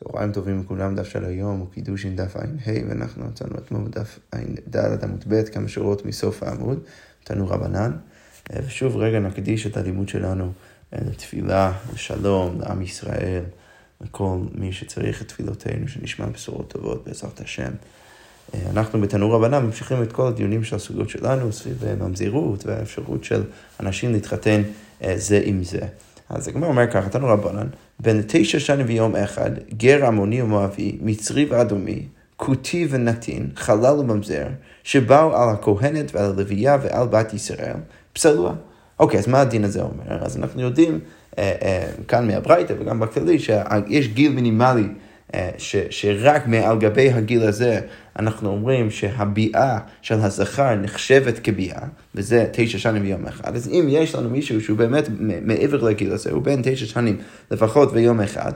צהריים טובים לכולם, דף של היום הוא קידושין דף ע"ה, ואנחנו מצאנו אתמול בדף ע"ד עמוד ב', כמה שורות מסוף העמוד, תנו רבנן. אה, ושוב רגע נקדיש את הלימוד שלנו אה, לתפילה, לשלום, לעם ישראל, לכל מי שצריך את תפילותינו, שנשמע בשורות טובות בעזרת השם. אה, אנחנו בתנור רבנן ממשיכים את כל הדיונים של הסוגיות שלנו סביב ממזירות והאפשרות של אנשים להתחתן זה עם זה. אז הגמרא אומר ככה, תנו רבנן, בן תשע שנים ויום אחד, גר עמוני ומואבי, מצרי ואדומי, כותי ונתין, חלל וממזר, שבאו על הכהנת ועל הלוויה ועל בת ישראל, פסלוה. אוקיי, אז מה הדין הזה אומר? אז אנחנו יודעים אה, אה, כאן מהברייתא וגם בכללי שיש גיל מינימלי ש, שרק מעל גבי הגיל הזה אנחנו אומרים שהביאה של הזכר נחשבת כביאה, וזה תשע שנים ויום אחד, אז אם יש לנו מישהו שהוא באמת מעבר לגיל הזה, הוא בן תשע שנים לפחות ויום אחד,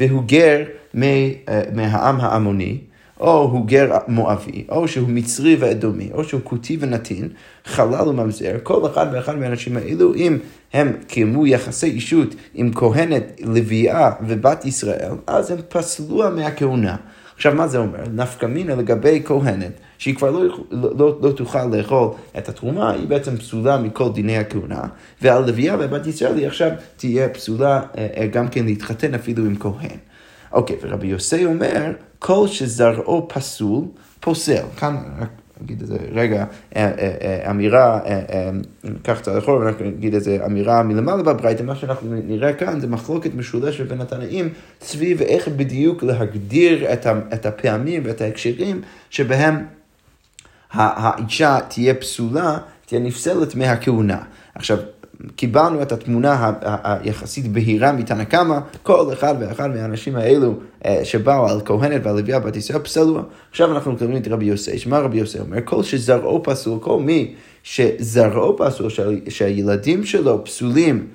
והוא גר אה, מהעם העמוני, או הוא גר מואבי, או שהוא מצרי ואדומי, או שהוא כותי ונתין, חלל וממזר, כל אחד ואחד מהאנשים האלו, אם הם קיימו יחסי אישות עם כהנת לוויה ובת ישראל, אז הם פסלו מהכהונה. עכשיו, מה זה אומר? נפקא מינה לגבי כהנת, שהיא כבר לא, לא, לא, לא תוכל לאכול את התרומה, היא בעצם פסולה מכל דיני הכהונה, ועל לוויה ובת ישראל היא עכשיו תהיה פסולה אה, אה, גם כן להתחתן אפילו עם כהן. אוקיי, ורבי יוסי אומר, כל שזרעו פסול, פוסל. כאן רק נגיד איזה רגע, אה, אה, אה, אמירה, ניקח קצת אחורה ורק נגיד איזה אמירה מלמעלה בברייתא, מה שאנחנו נראה כאן זה מחלוקת משולשת בין התנאים סביב איך בדיוק להגדיר את הפעמים ואת ההקשרים שבהם האישה תהיה פסולה, תהיה נפסלת מהכהונה. עכשיו, קיבלנו את התמונה היחסית בהירה מתנא קמא, כל אחד ואחד מהאנשים האלו אה, שבאו על כהנת ועל לוויה בת ישראל פסלו. עכשיו אנחנו מקבלים את רבי יוסי, שמה רבי יוסי אומר? כל שזרעו פסול, כל מי שזרעו פסול, שהילדים שלו פסולים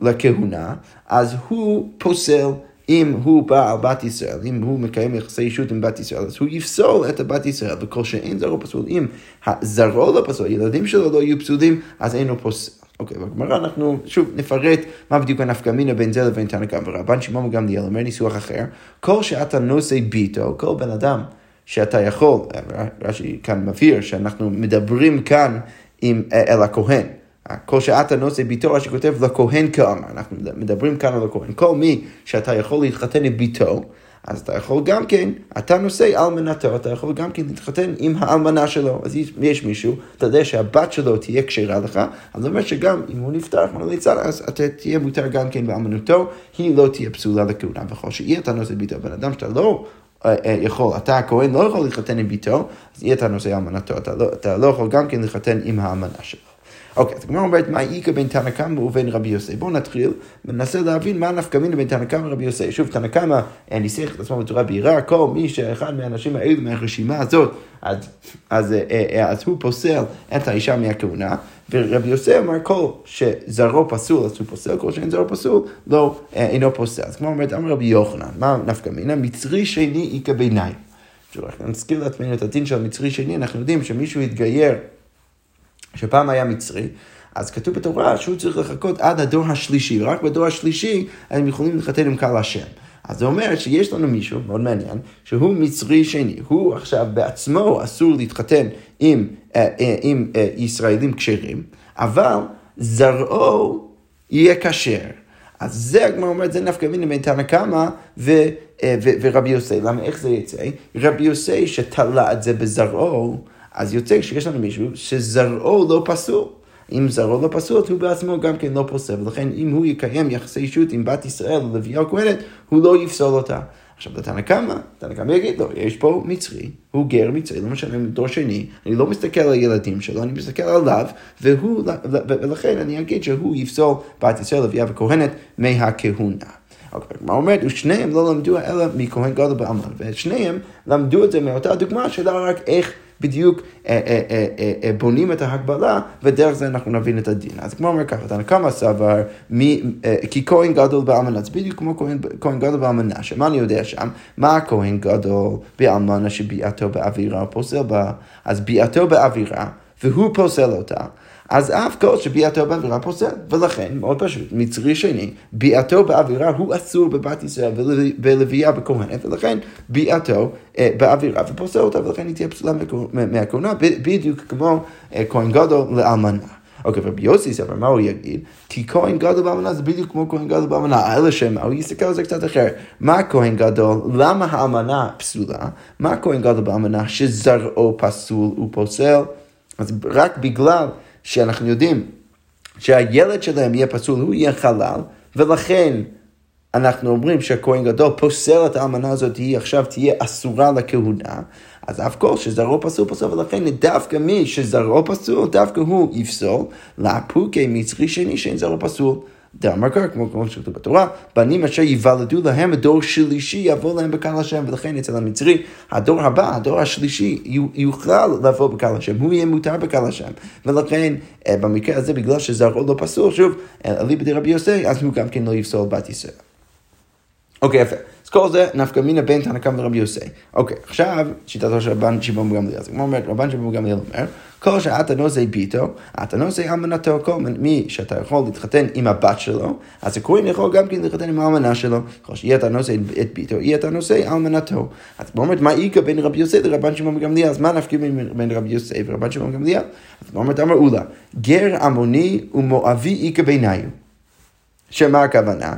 לכהונה, אז הוא פוסל. אם הוא בא על בת ישראל, אם הוא מקיים יחסי אישות עם בת ישראל, אז הוא יפסול את הבת ישראל, וכל שאין זרעו פסול, אם זרעו לא פסול, ילדים שלו לא יהיו פסולים, אז אין הוא פוסל. אוקיי, בגמרא אנחנו שוב נפרט מה בדיוק הנפקא מינה בין זה לבין תנא קמא. ורבן שמעון וגמליאל אומר ניסוח אחר, כל שאתה נושא ביתו, כל בן אדם שאתה יכול, רש"י כאן מבהיר שאנחנו מדברים כאן עם, אל הכהן. כל שאתה נושא ביתו, רש"י כותב לכהן כאמר, אנחנו מדברים כאן על הכהן. כל מי שאתה יכול להתחתן עם ביתו, אז אתה יכול גם כן, אתה נושא אלמנתו, אתה יכול גם כן להתחתן עם האלמנה שלו. אז יש מישהו, אתה יודע שהבת שלו תהיה כשרה לך, אז זה אומר שגם אם הוא נפטר, כמו ליצן, אז אתה תהיה מותר גם כן באלמנותו, היא לא תהיה פסולה לכהונה. וכל שאי אתה נושא ביתו, בן אדם שאתה לא... אה, אה, יכול, אתה הכהן לא יכול להתחתן עם ביתו, אז אי אתה נושא אלמנתו, אתה לא, אתה לא יכול גם כן להתחתן עם האלמנה שלו. אוקיי, אז הגמרא אומרת, מה איכא בין תנא קמא ובין רבי יוסי? בואו נתחיל וננסה להבין מה נפקא מינה בין תנא קמא ורבי יוסי. שוב, תנא קמא ניסח את עצמו בצורה בהירה, כל מי שאחד מהאנשים האלו מהרשימה הזאת, אז, אז, אה, אה, אז הוא פוסל את האישה מהכהונה, ורבי יוסי אומר, כל שזרעו פסול, אז הוא פוסל, כל שאין זרעו פסול, לא, אה, אינו פוסל. אז כמו אומרת, אמר רבי יוחנן, מה נפקא מינה? מצרי שני איכא ביניים. נזכיר לעצמנו את הדין של מצרי שני, אנחנו יודעים שמישהו התגייר שפעם היה מצרי, אז כתוב בתורה שהוא צריך לחכות עד הדור השלישי, ורק בדור השלישי הם יכולים להתחתן עם קהל השם. אז זה אומר שיש לנו מישהו, מאוד מעניין, שהוא מצרי שני, הוא עכשיו בעצמו אסור להתחתן עם, אה, אה, עם אה, ישראלים כשרים, אבל זרעו יהיה כשר. אז זה הגמרא אומרת, זה נפקא מיני בין תנא קמא ורבי יוסי. למה, איך זה יצא? רבי יוסי שתלה את זה בזרעו, אז יוצא שיש לנו מישהו שזרעו לא פסול. אם זרעו לא פסול, הוא בעצמו גם כן לא פוסל, ולכן אם הוא יקיים יחסי אישות עם בת ישראל או לביאה כהנת, הוא לא יפסול אותה. עכשיו, לתנא קמא, תנא קמא יגיד לו, יש פה מצרי, הוא גר מצרי, לא משנה, דור שני, אני לא מסתכל על הילדים שלו, אני מסתכל עליו, והוא, ולכן אני אגיד שהוא יפסול בת ישראל, לביאה וכהנת מהכהונה. אוקיי, מה אומרת? ושניהם לא למדו אלא מכהן גדול בעלמא, ושניהם למדו את זה מאותה דוגמה של רק איך בדיוק אה, אה, אה, בונים את ההגבלה, ודרך זה אנחנו נבין את הדין. אז כמו אומר ככה, תנא קמא סבר, כי כהן גדול באלמנה, זה בדיוק כמו כהן גדול באלמנה, שמה אני יודע שם? מה הכהן גדול באלמנה שביעתו באווירה פוסל בה? אז ביעתו באווירה והוא פוסל אותה, אז אף כל שביעתו באווירה פוסל. ולכן, מאוד פשוט, מצרי שני, ביעתו באווירה הוא אסור בבת ישראל בלוויה בכהנת, ולכן ביעתו אה, באווירה ופוסל אותה, ולכן היא תהיה פסולה מהכהונה, בדיוק כמו אה, כהן גדול לאלמנה. אוקיי, רבי יוסי ספר, מה הוא יגיד? כי כהן גדול באמנה זה בדיוק כמו כהן גדול באמנה, אלא שמה, הוא יסתכל על זה קצת אחרת. מה כהן גדול? למה האמנה פסולה? מה כהן גדול באמנה שזרעו פסול ופוסל? אז רק בגלל שאנחנו יודעים שהילד שלהם יהיה פסול, הוא יהיה חלל, ולכן אנחנו אומרים שהכהן גדול פוסל את האמנה הזאת, היא עכשיו תהיה אסורה לכהונה, אז אף כל שזרעו פסול פסול, ולכן דווקא מי שזרעו פסול, דווקא הוא יפסול, לפוקי מצרי שני שאין זרעו פסול. דאמר כך, כמו כמו שכתוב בתורה, בנים אשר ייוולדו להם, הדור שלישי יבוא להם בקהל השם, ולכן אצל המצרי, הדור הבא, הדור השלישי, יוכל לבוא בקהל השם, הוא יהיה מותר בקהל השם. ולכן, אה, במקרה הזה, בגלל שזרעו לא פסול, שוב, אליבא דרבי יוסי, אז הוא גם כן לא יפסול בת ישראל. אוקיי, יפה. אז כל זה נפקא מינה בין תנא קמא לרבי יוסי. אוקיי, עכשיו, שיטתו של רבן שמעון גמליאל. אז כמו אומרת, רבן שמעון גמליאל אומר, כל שאתה נושא ביתו, אתה נושא אמנתו, כל מי שאתה יכול להתחתן עם הבת שלו, אז הכהן יכול גם כן להתחתן עם האמנה שלו. ככל שיהיה אתה נושא את ביתו, יהיה אתה נושא אמנתו. אז כמו אומרת, מה איכא בין רבי יוסי לרבן שמעון גמליאל? אז מה נפקא בין רבי יוסי ורבן שמעון גמליאל? אז כמו אומרת, אמרו לה, גר עמוני ומואבי איכא ביניו. שמה הכוונה?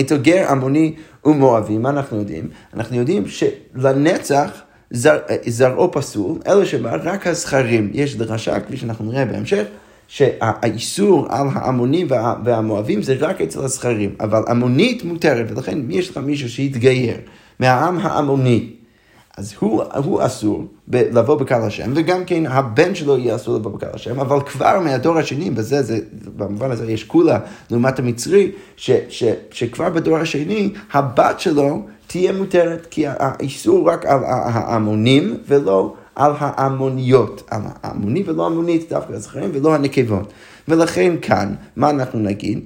אצל גר עמוני ומואבי, מה אנחנו יודעים? אנחנו יודעים שלנצח זר, זרעו פסול, אלא שמה רק הזכרים, יש דרשה, כפי שאנחנו נראה בהמשך, שהאיסור על העמונים וה, והמואבים זה רק אצל הזכרים, אבל עמונית מותרת, ולכן אם יש לך מישהו שהתגייר מהעם העמוני, אז הוא, הוא אסור לבוא בקהל השם, וגם כן הבן שלו יהיה אסור לבוא בקהל השם, אבל כבר מהדור השני, בזה, זה, במובן הזה יש כולה לעומת המצרי, ש, ש, שכבר בדור השני, הבת שלו תהיה מותרת, כי האיסור רק על ההמונים ולא על ההמוניות, על ההמוני ולא המונית, דווקא הזכרים ולא הנקבות. ולכן כאן, מה אנחנו נגיד?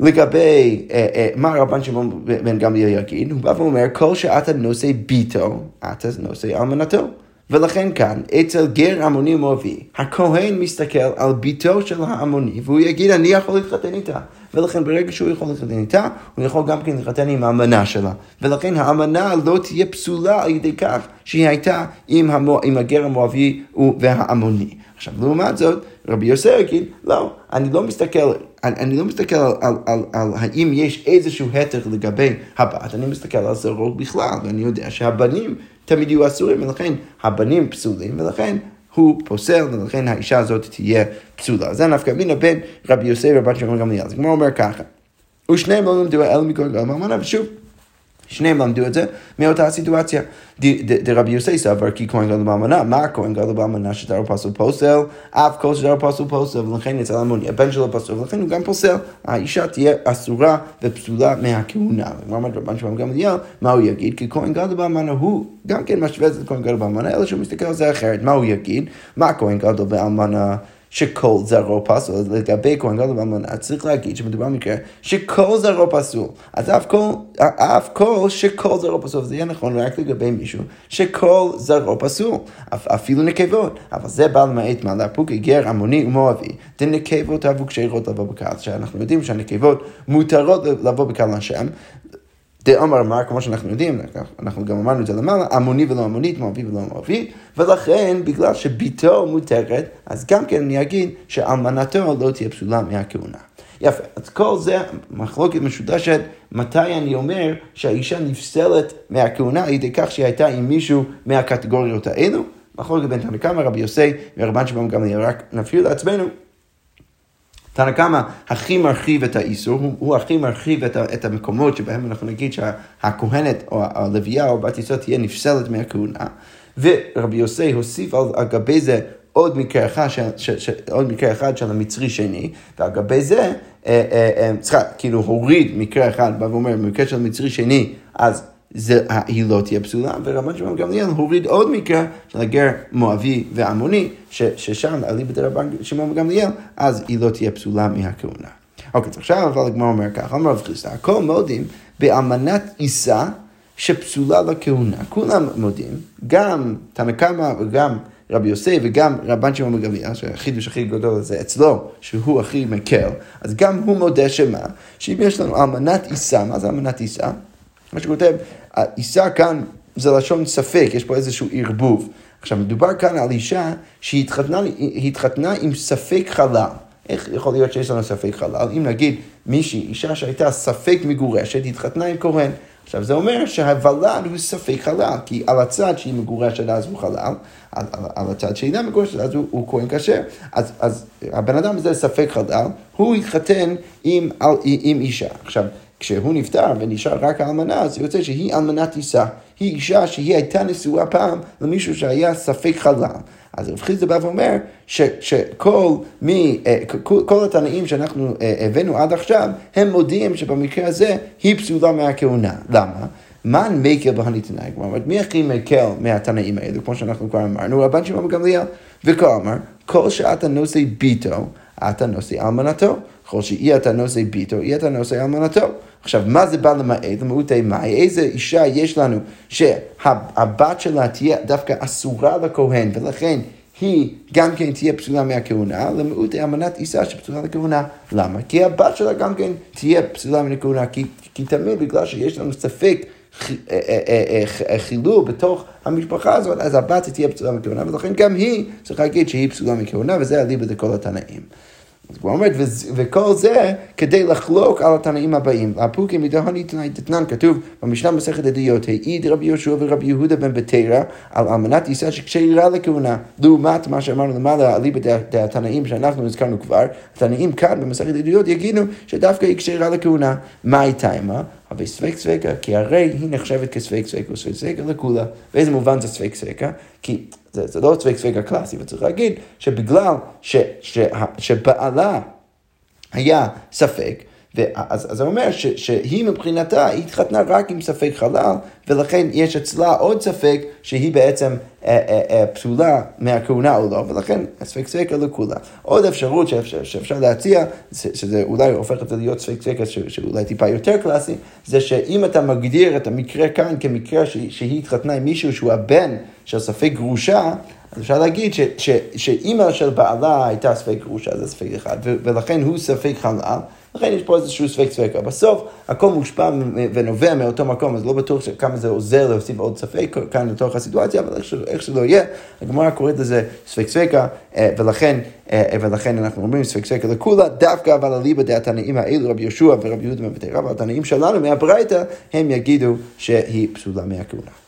לגבי אה, אה, מה רבן שמעון בן גמליאל יגיד, הוא בא ואומר, כל שאתה נושא ביתו, אתה נושא אלמנתו. ולכן כאן, אצל גר עמוני ומואבי, הכהן מסתכל על ביתו של העמוני, והוא יגיד, אני יכול להתחתן איתה. ולכן ברגע שהוא יכול להתחתן איתה, הוא יכול גם כן להתחתן עם האמנה שלה. ולכן האמנה לא תהיה פסולה על ידי כך שהיא הייתה עם, המו, עם הגר המואבי והעמוני. עכשיו, לעומת זאת, רבי יוסי יגיד, לא, אני לא מסתכל, אני, אני לא מסתכל על, על, על, על האם יש איזשהו התר לגבי הבת, אני מסתכל על זרות בכלל, ואני יודע שהבנים תמיד יהיו אסורים, ולכן הבנים פסולים, ולכן הוא פוסל, ולכן האישה הזאת תהיה פסולה. זה נפקא מינה בין רבי יוסי ורבי שמעון גמליאל. אז כמו אומר ככה, ושניהם לא למדו אלא מכל גמל אמנה, ושוב, שניהם למדו את זה מאותה סיטואציה. דרבי יוסי סבר כי כהן גדול באמנה, מה כהן גדול באמנה שזרעו פסול פוסל? אף כל שזרעו פסול פוסל, ולכן יצא למוני, הבן שלו פסול, ולכן הוא גם פוסל. האישה תהיה אסורה ופסולה מהכהונה. ואומר רבן שמעון גמליאל, מה הוא יגיד? כי כהן גדול באמנה הוא גם כן משווה את כהן גדול באמנה, אלא שהוא מסתכל על זה אחרת. מה הוא יגיד? מה כהן גדול באמנה? שכל זרעו פסול, לגבי כהן גדול באמונה, צריך להגיד שמדובר במקרה שכל זרעו פסול. אז אף כל, אף כל שכל זרעו פסול, זה יהיה נכון רק לגבי מישהו שכל זרעו פסול, אפילו נקבות. אבל זה בא למעט מה לאפוקי גר עמוני ומואבי. דנקבות אהבו כשרות לבוא בקהל, שאנחנו יודעים שהנקבות מותרות לבוא בקהל השם, דאמר אמר, כמו שאנחנו יודעים, אנחנו גם אמרנו את זה למעלה, עמוני ולא עמונית, מואבי ולא מואבי, ולכן בגלל שביתו מותרת, אז גם כן אני אגיד שאלמנתו לא תהיה פסולה מהכהונה. יפה, אז כל זה מחלוקת משודשת, מתי אני אומר שהאישה נפסלת מהכהונה על ידי כך שהיא הייתה עם מישהו מהקטגוריות האלו. מחלוקת בין תנא קמא, רבי יוסי ורבן שמעון גמליאל, רק נפעיל לעצמנו תנא קמא הכי מרחיב את האיסור, הוא, הוא הכי מרחיב את, את המקומות שבהם אנחנו נגיד שהכהנת או הלוויה או בת ישראל תהיה נפסלת מהכהונה. ורבי יוסי הוסיף על, על גבי זה עוד מקרה אחד, ש, ש, ש, עוד מקרה אחד של המצרי שני, ועל גבי זה, אה, אה, אה, סליחה, כאילו הוריד מקרה אחד, בא ואומר, במקרה של מצרי שני, אז זה, היא לא תהיה פסולה, ורבן שמעון גמליאל הוריד עוד מקרה של הגר מואבי ועמוני, ש, ששם, אליבא דרבן שמעון גמליאל, אז היא לא תהיה פסולה מהכהונה. אוקיי, אז עכשיו אבל הגמרא אומר ככה, אמר רב חיסדא, הכל מודים באמנת עיסה שפסולה לכהונה. כולם מודים, גם תנא קמא וגם רבי יוסי וגם רבן שמעון בגביע, שהחידוש הכי גדול זה אצלו, שהוא הכי מקל, אז גם הוא מודה שמה, שאם יש לנו אלמנת עיסה, מה זה אלמנת עיסה? מה שכותב, עיסה כאן זה לשון ספק, יש פה איזשהו ערבוב. עכשיו, מדובר כאן על אישה שהתחתנה עם ספק חלל. איך יכול להיות שיש לנו ספק חלל? אם נגיד מישהי, אישה שהייתה ספק מגורשת, התחתנה עם כהן. עכשיו זה אומר שהוולד הוא ספק חלל, כי על הצד שהיא מגורשת אז הוא חלל, על, על, על הצד שאינה מגורשת אז הוא, הוא כהן כשר. אז, אז הבן אדם הזה ספק חלל, הוא התחתן עם, עם, עם אישה. עכשיו, כשהוא נפטר ונשאר רק האלמנה, אז יוצא שהיא אלמנה טיסה. היא אישה שהיא הייתה נשואה פעם למישהו שהיה ספק חלל. אז רב חיסדה בא ואומר ש, שכל מי, אה, כל, התנאים שאנחנו אה, הבאנו עד עכשיו, הם מודיעים שבמקרה הזה היא פסולה מהכהונה. למה? מן מקל בהניתנאי, כלומר, מי הכי מקל מהתנאים האלו, כמו שאנחנו כבר אמרנו, רבן שמעון גמליאל, וכה אמר, כל שאתה נושא ביתו, אתה נושא אלמנתו, כל שאי אתה נושא ביתו, אי אתה נושא אלמנתו. עכשיו, מה זה בא למעט? למעוטי מאי? איזה אישה יש לנו שהבת שלה תהיה דווקא אסורה לכהן, ולכן היא גם כן תהיה פסולה מהכהונה, למעוטי אמנת עיסה שפסולה לכהונה. למה? כי הבת שלה גם כן תהיה פסולה מהכהונה, כי, כי תמיד בגלל שיש לנו ספק אה, אה, אה, חילול בתוך המשפחה הזאת, אז הבת תהיה פסולה מכהונה, ולכן גם היא צריך להגיד שהיא פסולה מכהונה, וזה אליבא דכל התנאים. אז הוא אומר, וכל זה כדי לחלוק על התנאים הבאים. הפוקי מדהוני תנאי דתנן כתוב במשנה מסכת עדויות, העיד רבי יהושע ורבי יהודה בן בתרא על אמנת ישראל שכשירה לכהונה. לעומת מה שאמרנו למעלה, אליבא דתנאים שאנחנו הזכרנו כבר, התנאים כאן במסכת עדויות יגידו שדווקא היא כשירה לכהונה. מה הייתה עימה? אבל ספק ספקה, כי הרי היא נחשבת כספק ספקה, וספק ספקה לכולה. באיזה מובן זה ספק ספקה? כי זה, זה לא ספק ספקה קלאסי, וצריך להגיד שבגלל ש, ש, ש, שבעלה היה ספק, ואז, אז זה אומר ש, שהיא מבחינתה, היא התחתנה רק עם ספק חלל, ולכן יש אצלה עוד ספק שהיא בעצם אה, אה, אה, פסולה מהכהונה או לא, ולכן הספק ספקה לכולה. עוד אפשרות שאפשר, שאפשר להציע, שזה אולי הופך את זה להיות ספק ספקה שאולי טיפה יותר קלאסי, זה שאם אתה מגדיר את המקרה כאן כמקרה ש, שהיא התחתנה עם מישהו שהוא הבן של ספק גרושה, אז אפשר להגיד ש, ש, שאימא של בעלה הייתה ספק גרושה, זה ספק אחד, ולכן הוא ספק חלל. לכן יש פה איזשהו ספק ספק. בסוף הכל מושפע ונובע מאותו מקום, אז לא בטוח כמה זה עוזר להוסיף עוד ספק כאן לתוך הסיטואציה, אבל איך שלא יהיה, הגמרא קוראת לזה ספק ספקה, אה, ולכן, אה, ולכן אנחנו אומרים ספק ספקה לכולה, דווקא אבל אליבא דהתנאים האלו, רבי יהושע ורבי יהודה מבתי רבא, התנאים שלנו מהברייתא, הם יגידו שהיא פסולה מהכהונה.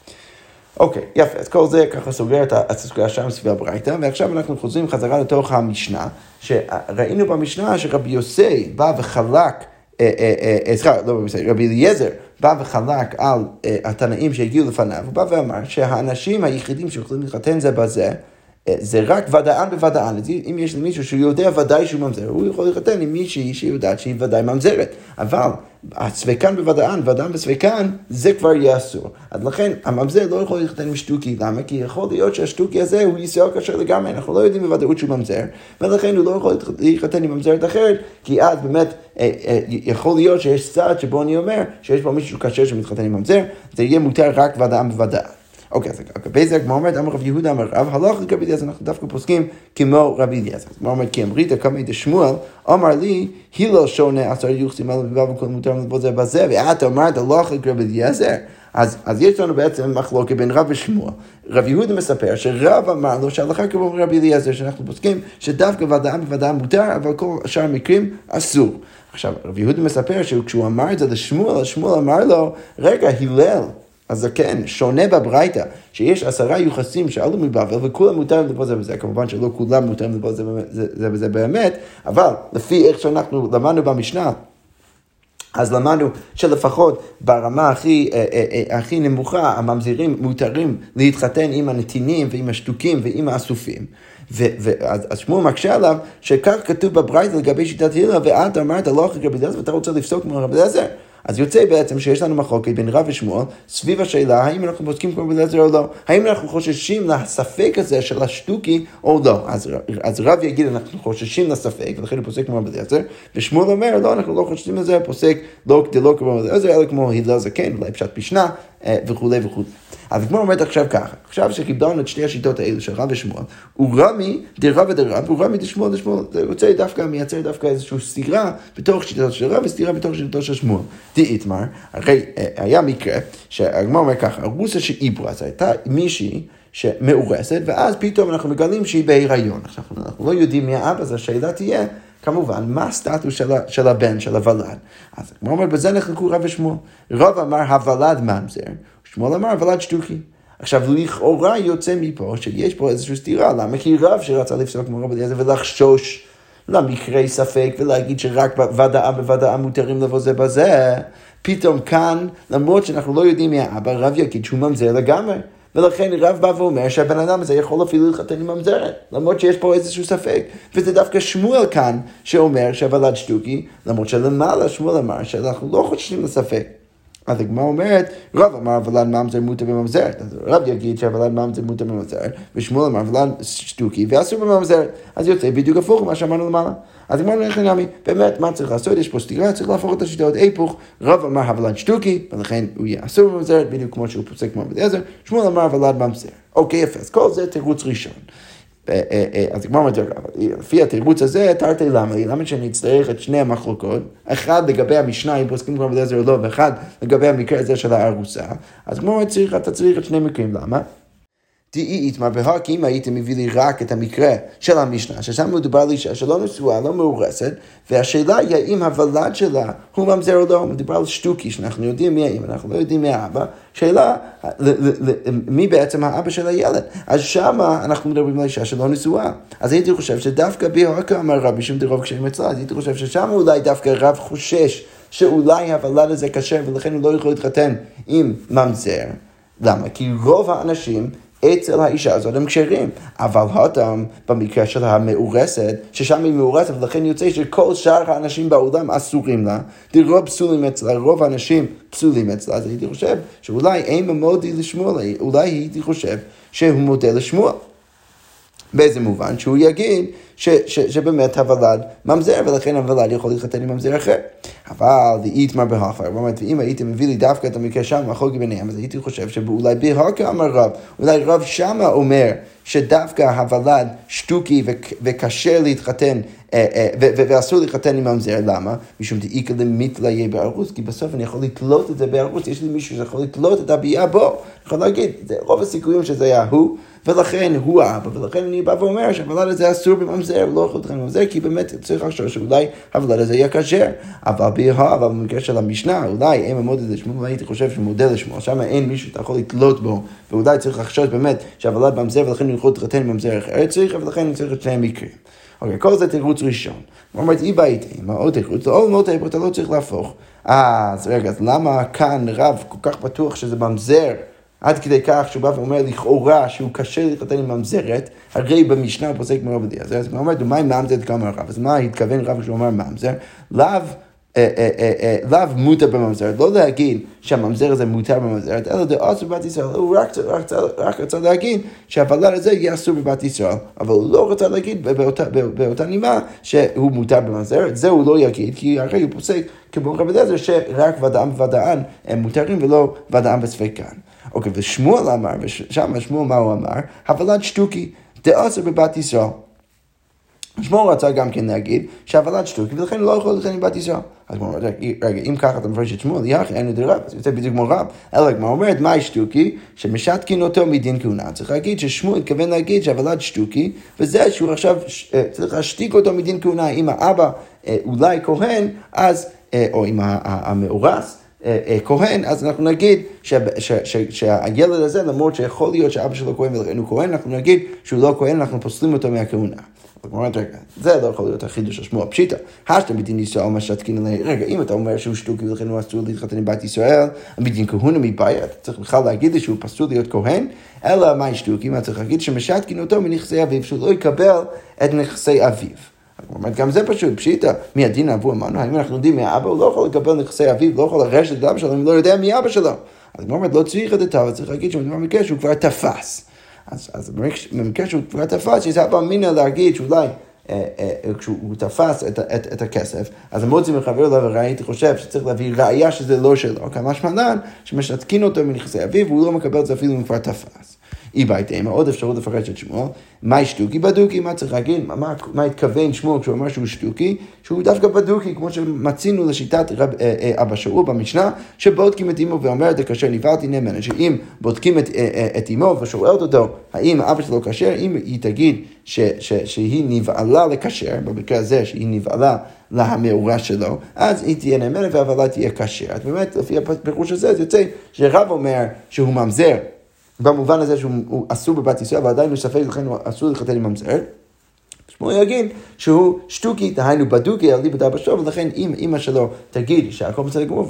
אוקיי, יפה, אז כל זה ככה סוגר את הסוגיה שם סביב הברייתא, ועכשיו אנחנו חוזרים חזרה לתוך המשנה, שראינו במשנה שרבי יוסי בא וחלק, אה, אה, אה, סליחה, לא רבי רבי אליעזר בא וחלק על התנאים שהגיעו לפניו, הוא בא ואמר שהאנשים היחידים שיכולים להתחתן זה בזה, זה רק ודאן בוודאן. אם יש למישהו יודע ודאי שהוא ממזר, הוא יכול להתחתן עם מישהי שיודעת שהיא ודאי ממזרת. אבל הספקן בוודאן, ודאן בספקן, זה כבר יהיה אסור. אז לכן הממזר לא יכול להתחתן עם שטוקי. למה? כי יכול להיות שהשטוקי הזה הוא ישראל כשר לגמרי, אנחנו לא יודעים בוודאות שהוא ממזר, ולכן הוא לא יכול להתחתן עם ממזרת אחרת, כי אז באמת אה, אה, יכול להיות שיש צעד שבו אני אומר שיש פה מישהו כשר שמתחתן עם ממזר, זה יהיה מותר רק ודאן בוודאן. אוקיי, אז לגבי זה הגמרא אומרת, אמר רב יהודה אמר רב, הלך לגבי אליעזר, אנחנו דווקא פוסקים כמו רבי אליעזר. הגמרא אומרת, כי אמרית קמא דשמואל, אמר לי, הלל שונה עשר יוחסים עליו ובא וכל מותר לבוא זה בזה, ואת אמרת הלך לגבי אליעזר. אז, אז יש לנו בעצם מחלוקת בין רב ושמואל. רב יהודה מספר שרב אמר לו שהלכה כמו רבי אליעזר, שאנחנו פוסקים שדווקא ודאם בוודאם מותר, אבל כל שאר המקרים אסור. עכשיו, רב יהודה מספר שכשהוא אמר את זה לשמואל, שמואל אמר לו, רגע, הלל. הזקן כן, שונה בברייתא, שיש עשרה יוחסים שעלו מבבל וכולם מותר לבוא זה בזה, כמובן שלא כולם מותר לבוא זה, זה, זה בזה באמת, אבל לפי איך שאנחנו למדנו במשנה, אז למדנו שלפחות ברמה הכי, אה, אה, אה, הכי נמוכה, הממזירים מותרים להתחתן עם הנתינים ועם השתוקים ועם האסופים. אז שמואל מקשה עליו שכך כתוב בברייתא לגבי שיטת הילה, ואת אמרת לא אחרי רבי אליעזר ואתה רוצה לפסוק כמו רבי אליעזר. אז יוצא בעצם שיש לנו מחלוקת בין רב ושמואל סביב השאלה האם אנחנו בודקים כמו בלעזר או לא. האם אנחנו חוששים לספק הזה של השטוקי או לא. אז, אז רב יגיד אנחנו חוששים לספק ולכן הוא פוסק כמו בלעזר ושמואל אומר לא אנחנו לא חוששים לזה פוסק לא כדי לא כמו בלעזר אלא כמו הלל זקן אולי פשט משנה אה, וכולי וכולי. אז הגמרא אומרת עכשיו ככה, עכשיו שקיבלנו את שתי השיטות האלו של רב ושמואל, הוא רמי דרב ודרב, הוא רמי דשמואל דשמואל, זה רוצה דווקא, מייצר דווקא איזושהי סתירה בתוך שיטתו של רב וסתירה בתוך שיטתו של שמואל. דאיתמר, הרי אה, היה מקרה, שהגמרא אומר ככה, הרוסה שאיברה, אז הייתה מישהי שמאורסת, ואז פתאום אנחנו מגלים שהיא בהיריון. עכשיו, אנחנו לא יודעים מי האבא, אז השאלה תהיה, כמובן, מה הסטטוס של, של הבן, של הוולד. אז כמו אומר, בזה נחלקו רב ושמואל. רב אמר הוולד ממזר, שמואל אמר הוולד שטוקי. עכשיו, לכאורה יוצא מפה שיש פה איזושהי סתירה, למה? כי רב שרצה לפסוק כמו רב אליעזר ולחשוש למקרי ספק ולהגיד שרק בוודאה בוודאה מותרים לבוא זה בזה, פתאום כאן, למרות שאנחנו לא יודעים מי האבא, רב יגיד שהוא ממזר לגמרי. ולכן רב בא ואומר שהבן אדם הזה יכול אפילו להתחתן עם ממזרת, למרות שיש פה איזשהו ספק. וזה דווקא שמואל כאן, שאומר שהוולד שטוקי, למרות שלמעלה שמואל אמר שאנחנו לא חוששים לספק. אז הגמרא אומרת, רב אמר ולד ממזר מותר בממזרת. אז רב יגיד שהוולד ממזר מותר בממזרת, ושמואל אמר ולד שטוקי ואסור בממזרת. אז יוצא בדיוק הפוך ממה שאמרנו למעלה. אז הגמרא אומרת חינמי, באמת, מה צריך לעשות? יש פה סתירה, צריך להפוך את השיטות היפוך. רב אמר הוולד שטוקי, ולכן הוא יהיה אסור בממזרת, בדיוק כמו שהוא פוסק בית עזר. שמואל אמר ולד ממזר. אוקיי, יפה, אז כל זה תירוץ ראשון. אה, אה, אה, אז הגמרא אומרת, לפי התירוץ הזה, תרתי למה למה שאני אצטרך את שני המחלוקות, אחד לגבי המשנה, אם פוסקים כבר בדזר או לא, ואחד לגבי המקרה הזה של הארוסה, אז הגמרא אומרת, אתה צריך את שני מקרים, למה? דאי איתמר בהק, אם הייתם מביא לי רק את המקרה של המשנה, ששם מדובר על אישה שלא נשואה, לא מאורסת, והשאלה היא האם הוולד שלה הוא ממזר או לא, מדובר על שטוקי, שאנחנו יודעים מי האם, אנחנו לא יודעים מי האבא, שאלה, מי בעצם האבא של הילד. אז שמה אנחנו מדברים על אישה שלא נשואה. אז הייתי חושב שדווקא בהק אמר רבי שם דרוב כשהם אצלה, אז הייתי חושב ששם אולי דווקא רב חושש שאולי הוולד הזה כשר ולכן הוא לא יכול להתחתן עם ממזר. למה? כי רוב האנשים אצל האישה הזאת הם כשרים. אבל הותם, במקרה של המאורסת, ששם היא מאורסת, ולכן יוצא שכל שאר האנשים בעולם אסורים לה, דרוב פסולים אצלה, רוב האנשים פסולים אצלה, אז הייתי חושב שאולי אין ממודי לשמואל, אולי הייתי חושב שהוא מודה לשמואל. באיזה מובן? שהוא יגיד ש, ש, שבאמת הוולד ממזר, ולכן הוולד יכול להתחתן עם ממזר אחר. אבל דאיתמר בהכר, זאת ואם היית מביא לי דווקא את המקרה שם, החוק ביניהם, אז הייתי חושב שאולי בהכר אמר רב, אולי רב שמה אומר שדווקא הוולד שטוקי וקשה להתחתן, אה, אה, ואסור להתחתן עם ממזר, למה? משום דאיכא למתליה בערוץ, כי בסוף אני יכול לתלות את זה בערוץ, יש לי מישהו שיכול לתלות את הביאה בו, יכול להגיד, רוב הסיכויים שזה היה הוא. ולכן הוא האבא, ולכן אני בא ואומר שהוולד הזה אסור בממזר, לא יכול להתחיל בממזר, כי באמת צריך לחשוב שאולי הוולד הזה יהיה כשר. אבל בהה, אבל במקרה של המשנה, אולי אין ממודד לשמוע, והייתי חושב שמודד לשמוע, שם אין מישהו שאתה יכול לתלות בו, ואולי צריך לחשוב באמת שהוולד בממזר, ולכן הוא יכול להתחתן בממזר אחר צריך, ולכן צריך את שני המקרים. אוקיי, כל זה תירוץ ראשון. הוא אומר, אי באיתי, מה עוד תירוץ? לא, לא תירוץ, אתה לא צריך להפוך. אז רגע, אז למה כאן רב כל כך בטוח שזה ממזר? עד כדי כך שהוא בא ואומר לכאורה שהוא קשה להתחתן עם ממזרת, הרי במשנה הוא פוסק מרוב הדין. אז הוא אומר, מה עם ממזרת כמה רב? אז מה התכוון רב כשהוא אומר ממזר? לאו אה, אה, אה, לאו מותר בממזרת, לא להגיד שהממזר הזה מותר בממזרת, אלא דאסור בבת ישראל, הוא רק רצה להגיד שהוולד הזה יהיה אסור בבת ישראל, אבל הוא לא רצה להגיד באותה נימה שהוא מותר בממזרת, זה הוא לא יגיד, כי הרי הוא פוסק כמו רבי אליעזר שרק ודאם וודאן הם מותרים ולא ודאם בספקן. אוקיי, ושמואל אמר, ושם שמואל מה הוא אמר? הוולד שטוקי, דאסר בבת ישראל. שמואל רצה גם כן להגיד שהוולד שטוקי ולכן לא יכול להתחיל עם בת ישראל. אז הוא אומר, רגע, אם ככה אתה מפרש את שמואל, יחי, אין לי רב, אז יוצא בדיוק כמו רב. אלא כמו אומרת, מהי שטוקי? שמשתקין אותו מדין כהונה. צריך להגיד ששמואל התכוון להגיד שהוולד שטוקי, וזה שהוא עכשיו אה, צריך להשתיק אותו מדין כהונה. אם האבא אה, אולי כהן, אז, אה, או אם המאורס, כהן, אז אנחנו נגיד שהילד הזה, למרות שיכול להיות שאבא שלו כהן ולכן הוא כהן, אנחנו נגיד שהוא לא כהן, אנחנו פוסלים אותו מהכהונה. זה לא יכול להיות החידוש השמוע פשיטא. השתא בדין ישראל מה שתקין עליה. רגע, אם אתה אומר שהוא שטוקי ולכן הוא אסור להתחתן עם בת ישראל, בדין כהונה מבעיה, אתה צריך בכלל להגיד לי שהוא פסול להיות כהן, אלא מה שטוקי, מה צריך להגיד? שמשתקין אותו מנכסי אביו, שהוא לא יקבל את נכסי אביו. גם זה פשוט, פשיטא, מי הדין אבו אמרנו, האם אנחנו יודעים מי האבא, הוא לא יכול לקבל נכסי אביו, לא יכול לרשת את אבא שלו, אם לא יודע מי אבא שלו. אז הוא אומר, לא צריך את התו, צריך להגיד שמדובר במקרה שהוא כבר תפס. אז, במקרה שהוא כבר תפס, שזה אבא אמינא להגיד שאולי כשהוא תפס את, את, את הכסף, אז המוציא מחבר לו וראיתי חושב שצריך להביא ראייה שזה לא שלו, כמה שמלן שמשתקין אותו מנכסי אביו והוא לא מקבל את זה אפילו אם כבר תפס. אי בית אימה, עוד אפשרות לפרש את שמואל, מה שטוקי? בדוקי, מה צריך להגיד, מה, מה התכוון שמואל כשהוא אמר שהוא שטוקי, שהוא דווקא בדוקי, כמו שמצינו לשיטת רב, אה, אה, אבא שאול במשנה, שבודקים את אמו ואומרת, כאשר נבהלתי נאמנה, שאם בודקים את, אה, אה, את אמו ושואלת אותו, האם אבא שלו כשר, אם היא תגיד ש, ש, שהיא נבהלה לכשר, במקרה הזה שהיא נבהלה למאורה שלו, אז היא תהיה נאמנת והבהלה תהיה כשר. אז באמת, לפי הפירוש הזה, זה יוצא שרב אומר שהוא ממזר. במובן הזה שהוא אסור בבת ישראל, אבל עדיין הוא ספק, לכן הוא אסור להתחתן עם ממזרת. שמואל יגיד שהוא שטוקי, דהיינו בדוקי על ליבת אבא שלו, ולכן אם אימא שלו תגיד שהכל בסדר גמור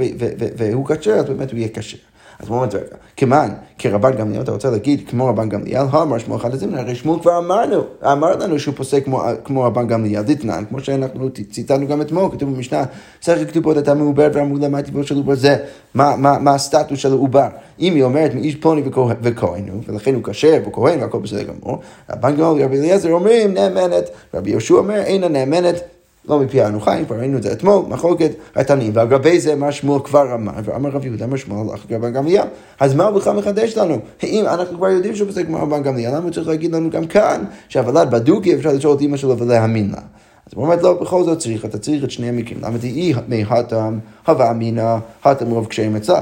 והוא כשר, אז באמת הוא יהיה כשר. אז הוא אומר, רגע, כמען, כרבן גמליאל, אתה רוצה להגיד כמו רבן גמליאל, אמר שמואל אחד הזמנה, הרי שמואל כבר אמרנו, אמר לנו שהוא פוסק כמו, כמו רבן גמליאל, דתנן, כמו שאנחנו ציטטנו גם אתמול, כתוב במשנה, צריך כתובות אתה מעובר ואמרו לה מה הטבעו של עובר זה, מה, מה, מה הסטטוס של העובר. אם היא אומרת מאיש פלוני וכהן ולכן הוא כשר וכהן והכל בסדר גמור, רבן גמליאל ורבי אליעזר אומרים נאמנת, רבי יהושע אומר אינה נאמנת. לא מפי האנוכה, כבר ראינו את זה אתמול, מחלוקת התנאים, ועל גבי זה מה שמואל כבר אמר, ואמר רב יהודה אמר שמואל הלך רבן גמליאל. אז מה הוא בכלל מחדש לנו? אם אנחנו כבר יודעים שהוא פוסק כמו רבן גמליאל, למה הוא צריך להגיד לנו גם כאן, שהוולד בדוקי אפשר לשאול את אמא שלו ולהאמין לה. אז הוא אומר, לא, בכל זאת צריך, אתה צריך את שני המקרים. למה תהי מי הטם, הווה אמינא, הטם רוב קשרים אצלה.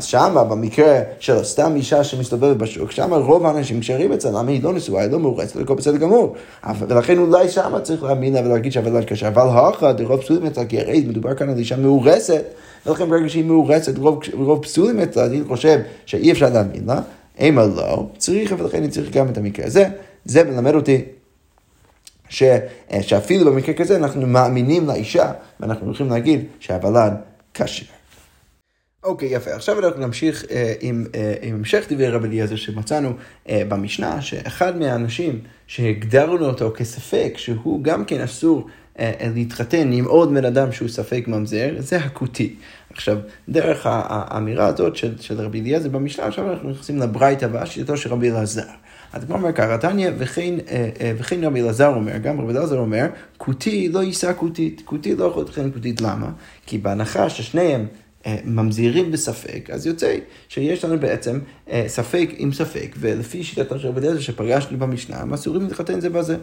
שמה, במקרה של סתם אישה שמסתובבת בשוק, שמה רוב האנשים כשרים אצלה, למה היא לא נשואה, היא לא מאורצת, הכל בסדר גמור. ולכן אולי שמה צריך להאמין לה ולהגיד שהוולד קשה. אבל הכה, דרוב פסולים אצלה, כי הרי מדובר כאן על אישה מאורסת, ולכן ברגע שהיא מאורסת, רוב, פסולים אצלה, אני חושב שאי אפשר להאמין לה. אימה לא, צריך, ולכן אני צריך גם את המקרה הזה. זה מלמד אותי ש, אה, שאפילו במקרה כזה אנחנו מאמינים לאישה, ואנחנו הולכים להגיד שהוולד כשר. אוקיי, okay, יפה. עכשיו אנחנו נמשיך uh, עם, uh, עם המשך דברי רבי אליעזר שמצאנו uh, במשנה, שאחד מהאנשים שהגדרנו אותו כספק, שהוא גם כן אסור uh, להתחתן עם עוד בן אדם שהוא ספק ממזר, זה הכותי. עכשיו, דרך האמירה הזאת של, של רבי אליעזר במשנה, עכשיו אנחנו נכנסים לברייתא הבאה, שיטתו של רבי אלעזר. אז כמו אומר ככה, תניא אה, אה, וכן רבי אלעזר אומר, גם רבי אלעזר אומר, כותי לא יישא כותית, כותי לא יכול לתכן כותית, למה? כי בהנחה ששניהם אה, ממזירים בספק, אז יוצא שיש לנו בעצם ספק עם ספק, ולפי שיטת של רבי אלעזר שפגשנו במשנה, הם אסורים להתחתן זה בזה.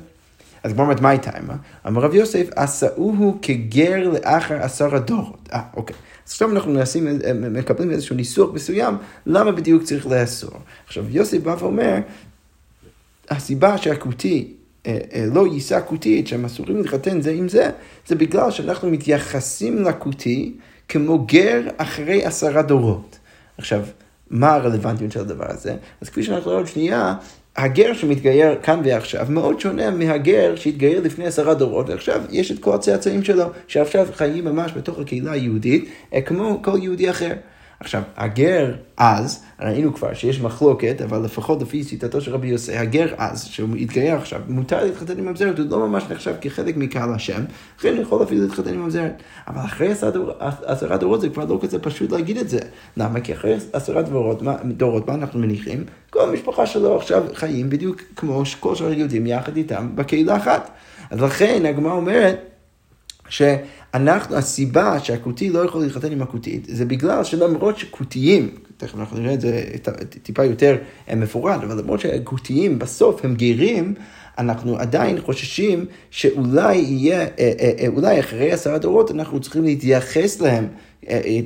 אז כמו אומרת, מה הייתה עימה? אמר רב יוסף, עשאוהו כגר לאחר עשר הדורות. אה, אוקיי. אז עכשיו אנחנו מנסים, מקבלים איזשהו ניסוח מסוים, למה בדיוק צריך לאסור. עכשיו, יוסף בא ואומר, הסיבה שהכותי אה, אה, לא יישא כותית, שהם אסורים להתחתן זה עם זה, זה בגלל שאנחנו מתייחסים לכותי כמו גר אחרי עשרה דורות. עכשיו, מה הרלוונטיות של הדבר הזה? אז כפי שאנחנו רואים עוד שנייה, הגר שמתגייר כאן ועכשיו מאוד שונה מהגר שהתגייר לפני עשרה דורות, ועכשיו יש את כל הצאצאים שלו, שעכשיו חיים ממש בתוך הקהילה היהודית, אה, כמו כל יהודי אחר. עכשיו, הגר אז, ראינו כבר שיש מחלוקת, אבל לפחות לפי שיטתו של רבי יוסי, הגר אז, שהוא התגייר עכשיו, מותר להתחתן עם ממזרת, הוא לא ממש נחשב כחלק מקהל השם, לכן הוא יכול אפילו להתחתן עם ממזרת. אבל אחרי עשרה דורות זה כבר לא כזה פשוט להגיד את זה. למה? כי אחרי עשרה דורות, מה, דורות, מה אנחנו מניחים? כל המשפחה שלו עכשיו חיים בדיוק כמו כל שאר היהודים יחד איתם בקהילה אחת. אז לכן הגמרא אומרת, שאנחנו, הסיבה שהכותי לא יכול להתחתן עם הכותית, זה בגלל שלמרות שכותיים, תכף אנחנו נראה את זה טיפה יותר אה, מפורט, אבל למרות שהכותיים בסוף הם גרים, אנחנו עדיין חוששים שאולי יהיה, אה, אה, אולי אחרי עשרה דורות אנחנו צריכים להתייחס להם,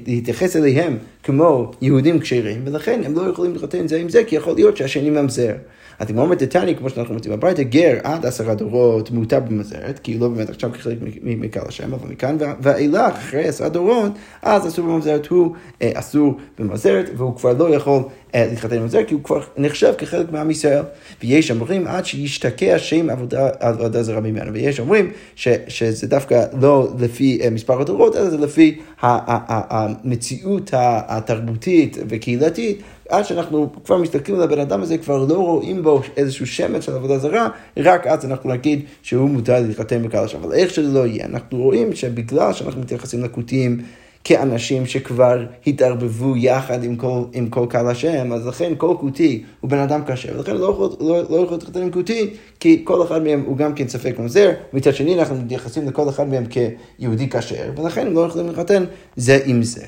להתייחס אליהם כמו יהודים כשרים, ולכן הם לא יכולים להתחתן זה עם זה, כי יכול להיות שהשני ממזר. התגמור מטטני, כמו שאנחנו מוצאים בברייתא, גר עד עשרה דורות מותר במזרת, כי הוא לא באמת עכשיו כחלק מקהל השם, אבל מכאן ואילך, אחרי עשרה דורות, אז אסור במזרת, הוא אה, אסור במזרת, והוא כבר לא יכול להתחתן במזרת, כי הוא כבר נחשב כחלק מעם ישראל. ויש אומרים עד שישתקע שם עבודה, עבודה זרה ממנו, ויש אומרים ש, שזה דווקא לא לפי אה, מספר הדורות, אלא זה לפי המציאות התרבותית וקהילתית. עד שאנחנו כבר מסתכלים על הבן אדם הזה, כבר לא רואים בו איזשהו שמץ של עבודה זרה, רק אז אנחנו נגיד שהוא מותר להתחתן בקהל השם. אבל איך שזה לא יהיה, אנחנו רואים שבגלל שאנחנו מתייחסים לכותים כאנשים שכבר התערבבו יחד עם כל, עם כל קהל השם, אז לכן כל כותי הוא בן אדם קשה, ולכן לא יכול, לא, לא להתחתן עם כותי, כי כל אחד מהם הוא גם כן ספק ממזר, מצד שני אנחנו מתייחסים לכל אחד מהם כיהודי כשר, ולכן הם לא יכולים להתחתן זה עם זה.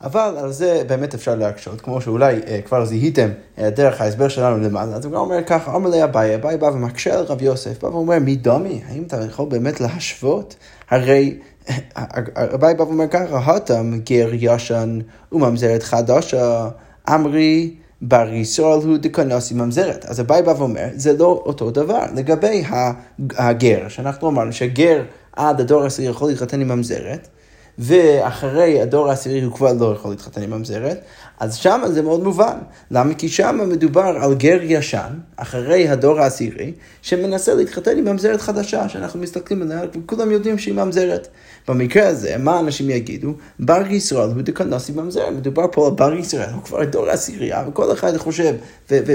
אבל על זה באמת אפשר להקשות, כמו שאולי אה, כבר זיהיתם אה, דרך ההסבר שלנו למעלה, אז הוא גם אומר ככה, אומר לי אביי, אביי בא ומקשה על רב יוסף, בא ואומר, מי דומי? האם אתה יכול באמת להשוות? הרי אביי בא ואומר ככה, התם גר ישן וממזרת חדשה, אמרי בר ישראל הוא דקנוסי ממזרת. אז אביי בא ואומר, זה לא אותו דבר. לגבי הגר, שאנחנו אמרנו שהגר עד הדור העשירי יכול להתחתן עם ממזרת, ואחרי הדור העשירי הוא כבר לא יכול להתחתן עם ממזרת, אז שם זה מאוד מובן. למה? כי שם מדובר על גר ישן, אחרי הדור העשירי, שמנסה להתחתן עם ממזרת חדשה, שאנחנו מסתכלים עליה, וכולם יודעים שהיא ממזרת. במקרה הזה, מה אנשים יגידו? בר ישראל הוא דקנוסי ממזרת. מדובר פה על בר ישראל, הוא כבר דור העשירייה, וכל אחד חושב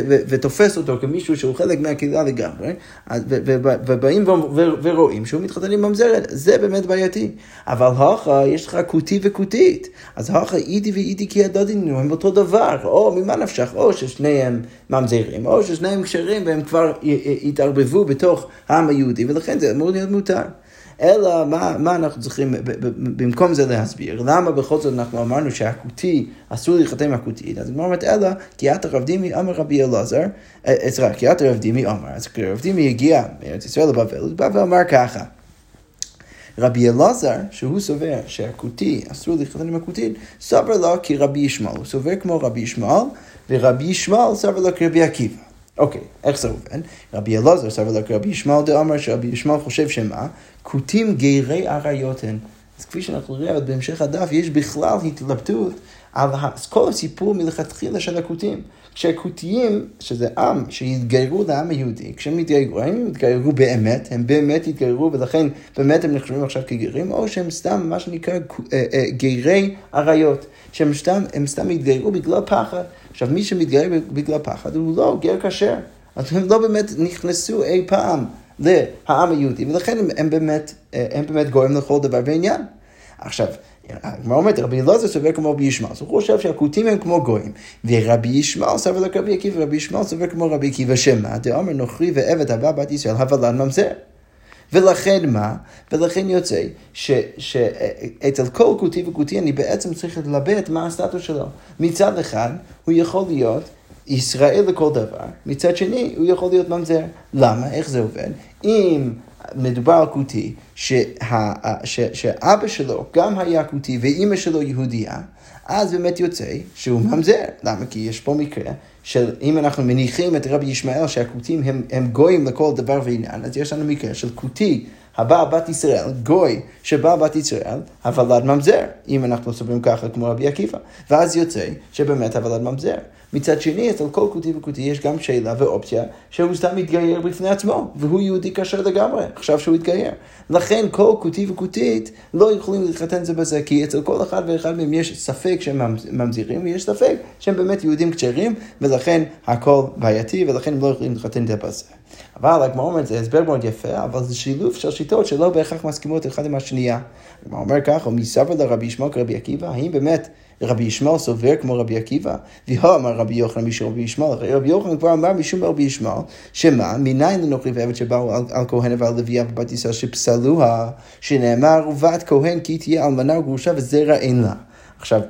ותופס אותו כמישהו שהוא חלק מהקהילה לגמרי, ובאים ורואים שהוא מתחתן עם ממזרת, זה באמת בעייתי. אבל הוכה, יש לך כותי וכותית. אז הוכה אידי ואידי כי הדודינו הם אותו דבר, או ממה נפשך, או ששניהם ממזרים, או ששניהם כשרים והם כבר התערבבו בתוך העם היהודי, ולכן זה אמור להיות מותר. אלא מה, מה אנחנו צריכים במקום זה להסביר? למה בכל זאת אנחנו אמרנו שהכותי, אסור להתחתן עם הכותית? אז הגמרא אומרת, אלא כי את הרב דימי אמר רבי אלעזר, אה, סליחה, כי את הרב דימי אמר, אז רב דימי הגיע מארץ ישראל לבבל, הוא בא ואמר ככה. רבי אלעזר, שהוא סובר שהכותי, אסור להתחתן עם הכותית, סבר לו כרבי ישמעאל. הוא סובר כמו רבי ישמעאל, ורבי ישמעאל סבר לו כרבי עקיבא. אוקיי, איך זה עובד? רבי אלעזר סבר לו כרבי ישמעאל דאמר שרבי ישמעאל חושב שמה? כותים גרי עריות הן. אז כפי שאנחנו רואים בהמשך הדף, יש בכלל התלבטות על כל הסיפור מלכתחילה של הכותים. כשהכותיים, שזה עם שהתגיירו לעם היהודי, כשהם התגיירו, האם הם התגיירו באמת, הם באמת התגיירו ולכן באמת הם נחשבים עכשיו כגרים, או שהם סתם מה שנקרא אה, אה, גרי עריות, שהם סתם, סתם התגיירו בגלל פחד. עכשיו מי שמתגייר בגלל פחד הוא לא גר כשר, אז הם לא באמת נכנסו אי פעם לעם היהודי, ולכן הם, הם באמת, אה, הם באמת גורם לכל דבר ועניין. עכשיו, הגמרא אומרת, רבי אלעזר סובר כמו רבי ישמעאל, הוא חושב שהכותים הם כמו גויים, ורבי ישמעאל סובר like רבי עקיבא, ורבי ישמעאל סובר כמו רבי עקיבא, שמה? דאמר נוכרי ועבד הבא בת ישראל, הבלן ממזר. ולכן מה? ולכן יוצא שאצל כל כותי וכותי אני בעצם צריך ללבט מה הסטטוס שלו. מצד אחד, הוא יכול להיות ישראל לכל דבר, מצד שני, הוא יכול להיות ממזר. למה? איך זה עובד? אם מדובר על כותי, שאבא שלו גם היה כותי ואימא שלו יהודייה, אז באמת יוצא שהוא ממזר. למה? כי יש פה מקרה של אם אנחנו מניחים את רבי ישמעאל שהכותים הם, הם גויים לכל דבר ועניין, אז יש לנו מקרה של כותי הבא בת ישראל, גוי שבא בת ישראל, הוולד ממזר, אם אנחנו סוברים ככה כמו רבי עקיבא. ואז יוצא שבאמת הוולד ממזר. מצד שני, אצל כל כותי וכותי יש גם שאלה ואופציה שהוא סתם מתגייר בפני עצמו, והוא יהודי כשר לגמרי, עכשיו שהוא התגייר. לכן כל כותי וכותית לא יכולים להתחתן זה בזה, כי אצל כל אחד ואחד מהם יש ספק שהם ממזירים, ויש ספק שהם באמת יהודים כשרים, ולכן הכל בעייתי, ולכן הם לא יכולים להתחתן זה בזה. אבל הגמרא אומרת, זה הסבר מאוד יפה, אבל זה שילוב של שיטות שלא בהכרח מסכימות אחד עם השנייה. הגמרא אומר ככה, מי סבר לרבי ישמעאל כרבי עקיבא? האם באמת רבי ישמעאל סובר כמו רבי עקיבא? והוא אמר רבי יוחנן משום רבי ישמעאל. רבי יוחנן כבר אמר משום רבי ישמעאל, שמה, מניין לנוכרי ועבד שבאו על, על כהן ועל לוויה בבת ישראל שפסלוה, שנאמר, ובת כהן כי תהיה אלמנה וגרושה וזרע אין לה. עכשיו,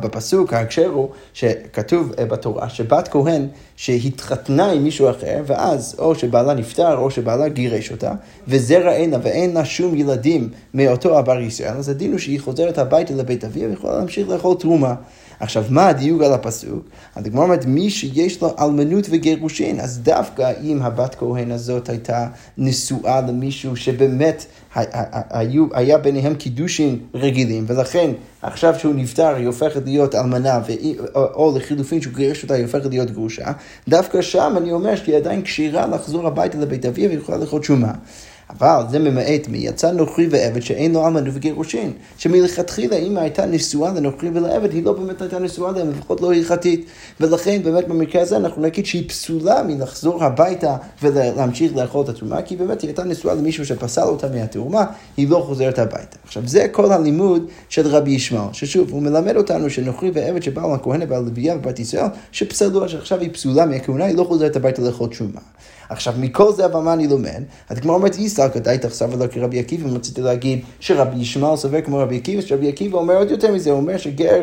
בפסוק ההקשר הוא שכתוב אה, בתורה שבת כהן שהתחתנה עם מישהו אחר ואז או שבעלה נפטר או שבעלה גירש אותה וזרע אין לה ואין לה שום ילדים מאותו עבר ישראל אז הדין הוא שהיא חוזרת הביתה לבית אביה ויכולה להמשיך לאכול תרומה. עכשיו, מה הדיוק על הפסוק? הדגמר אומרת, מי שיש לו אלמנות וגירושין, אז דווקא אם הבת כהן הזאת הייתה נשואה למישהו שבאמת היו, היה ביניהם קידושין רגילים, ולכן עכשיו שהוא נפטר היא הופכת להיות אלמנה, או, או לחילופין שהוא גירש אותה היא הופכת להיות גרושה, דווקא שם אני אומר שהיא עדיין כשירה לחזור הביתה לבית אביה ויכולה לאכול שומה. אבל זה ממעט מי יצא נוכרי ועבד שאין לו עמנו וגירושין. שמלכתחילה אם הייתה נשואה לנוכרי ולעבד, היא לא באמת הייתה נשואה להם, לפחות לא הלכתית. ולכן באמת במקרה הזה אנחנו נגיד שהיא פסולה מלחזור הביתה ולהמשיך לאכול את התרומה, כי באמת היא הייתה נשואה למישהו שפסל אותה מהתרומה, היא לא חוזרת הביתה. עכשיו זה כל הלימוד של רבי ישמעאל, ששוב, הוא מלמד אותנו שנוכרי ועבד שבאו לכהנה והלוויה בבת ישראל, שפסלו, שעכשיו היא פסולה מהכהונה, היא לא חוזרת הביתה לאכול תרומה. עכשיו, מכל זה אבל מה אני לומד? הגמרא אומרת, איסר כדאי תחסר ולא כרבי עקיבא, אם רציתי להגיד שרבי ישמעאל סובר כמו רבי עקיבא, שרבי עקיבא אומר עוד יותר מזה, הוא אומר שגר,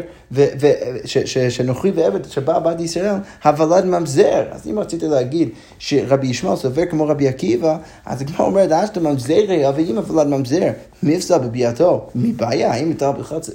שנוכרי ועבד שבא בת ישראל, הוולד ממזר. אז אם רציתי להגיד שרבי ישמעאל סובר כמו רבי עקיבא, אז הגמרא אומרת, אשתא ממזרי, אבל אם הוולד ממזר, מפסל בביאתו, מבעיה, האם אתה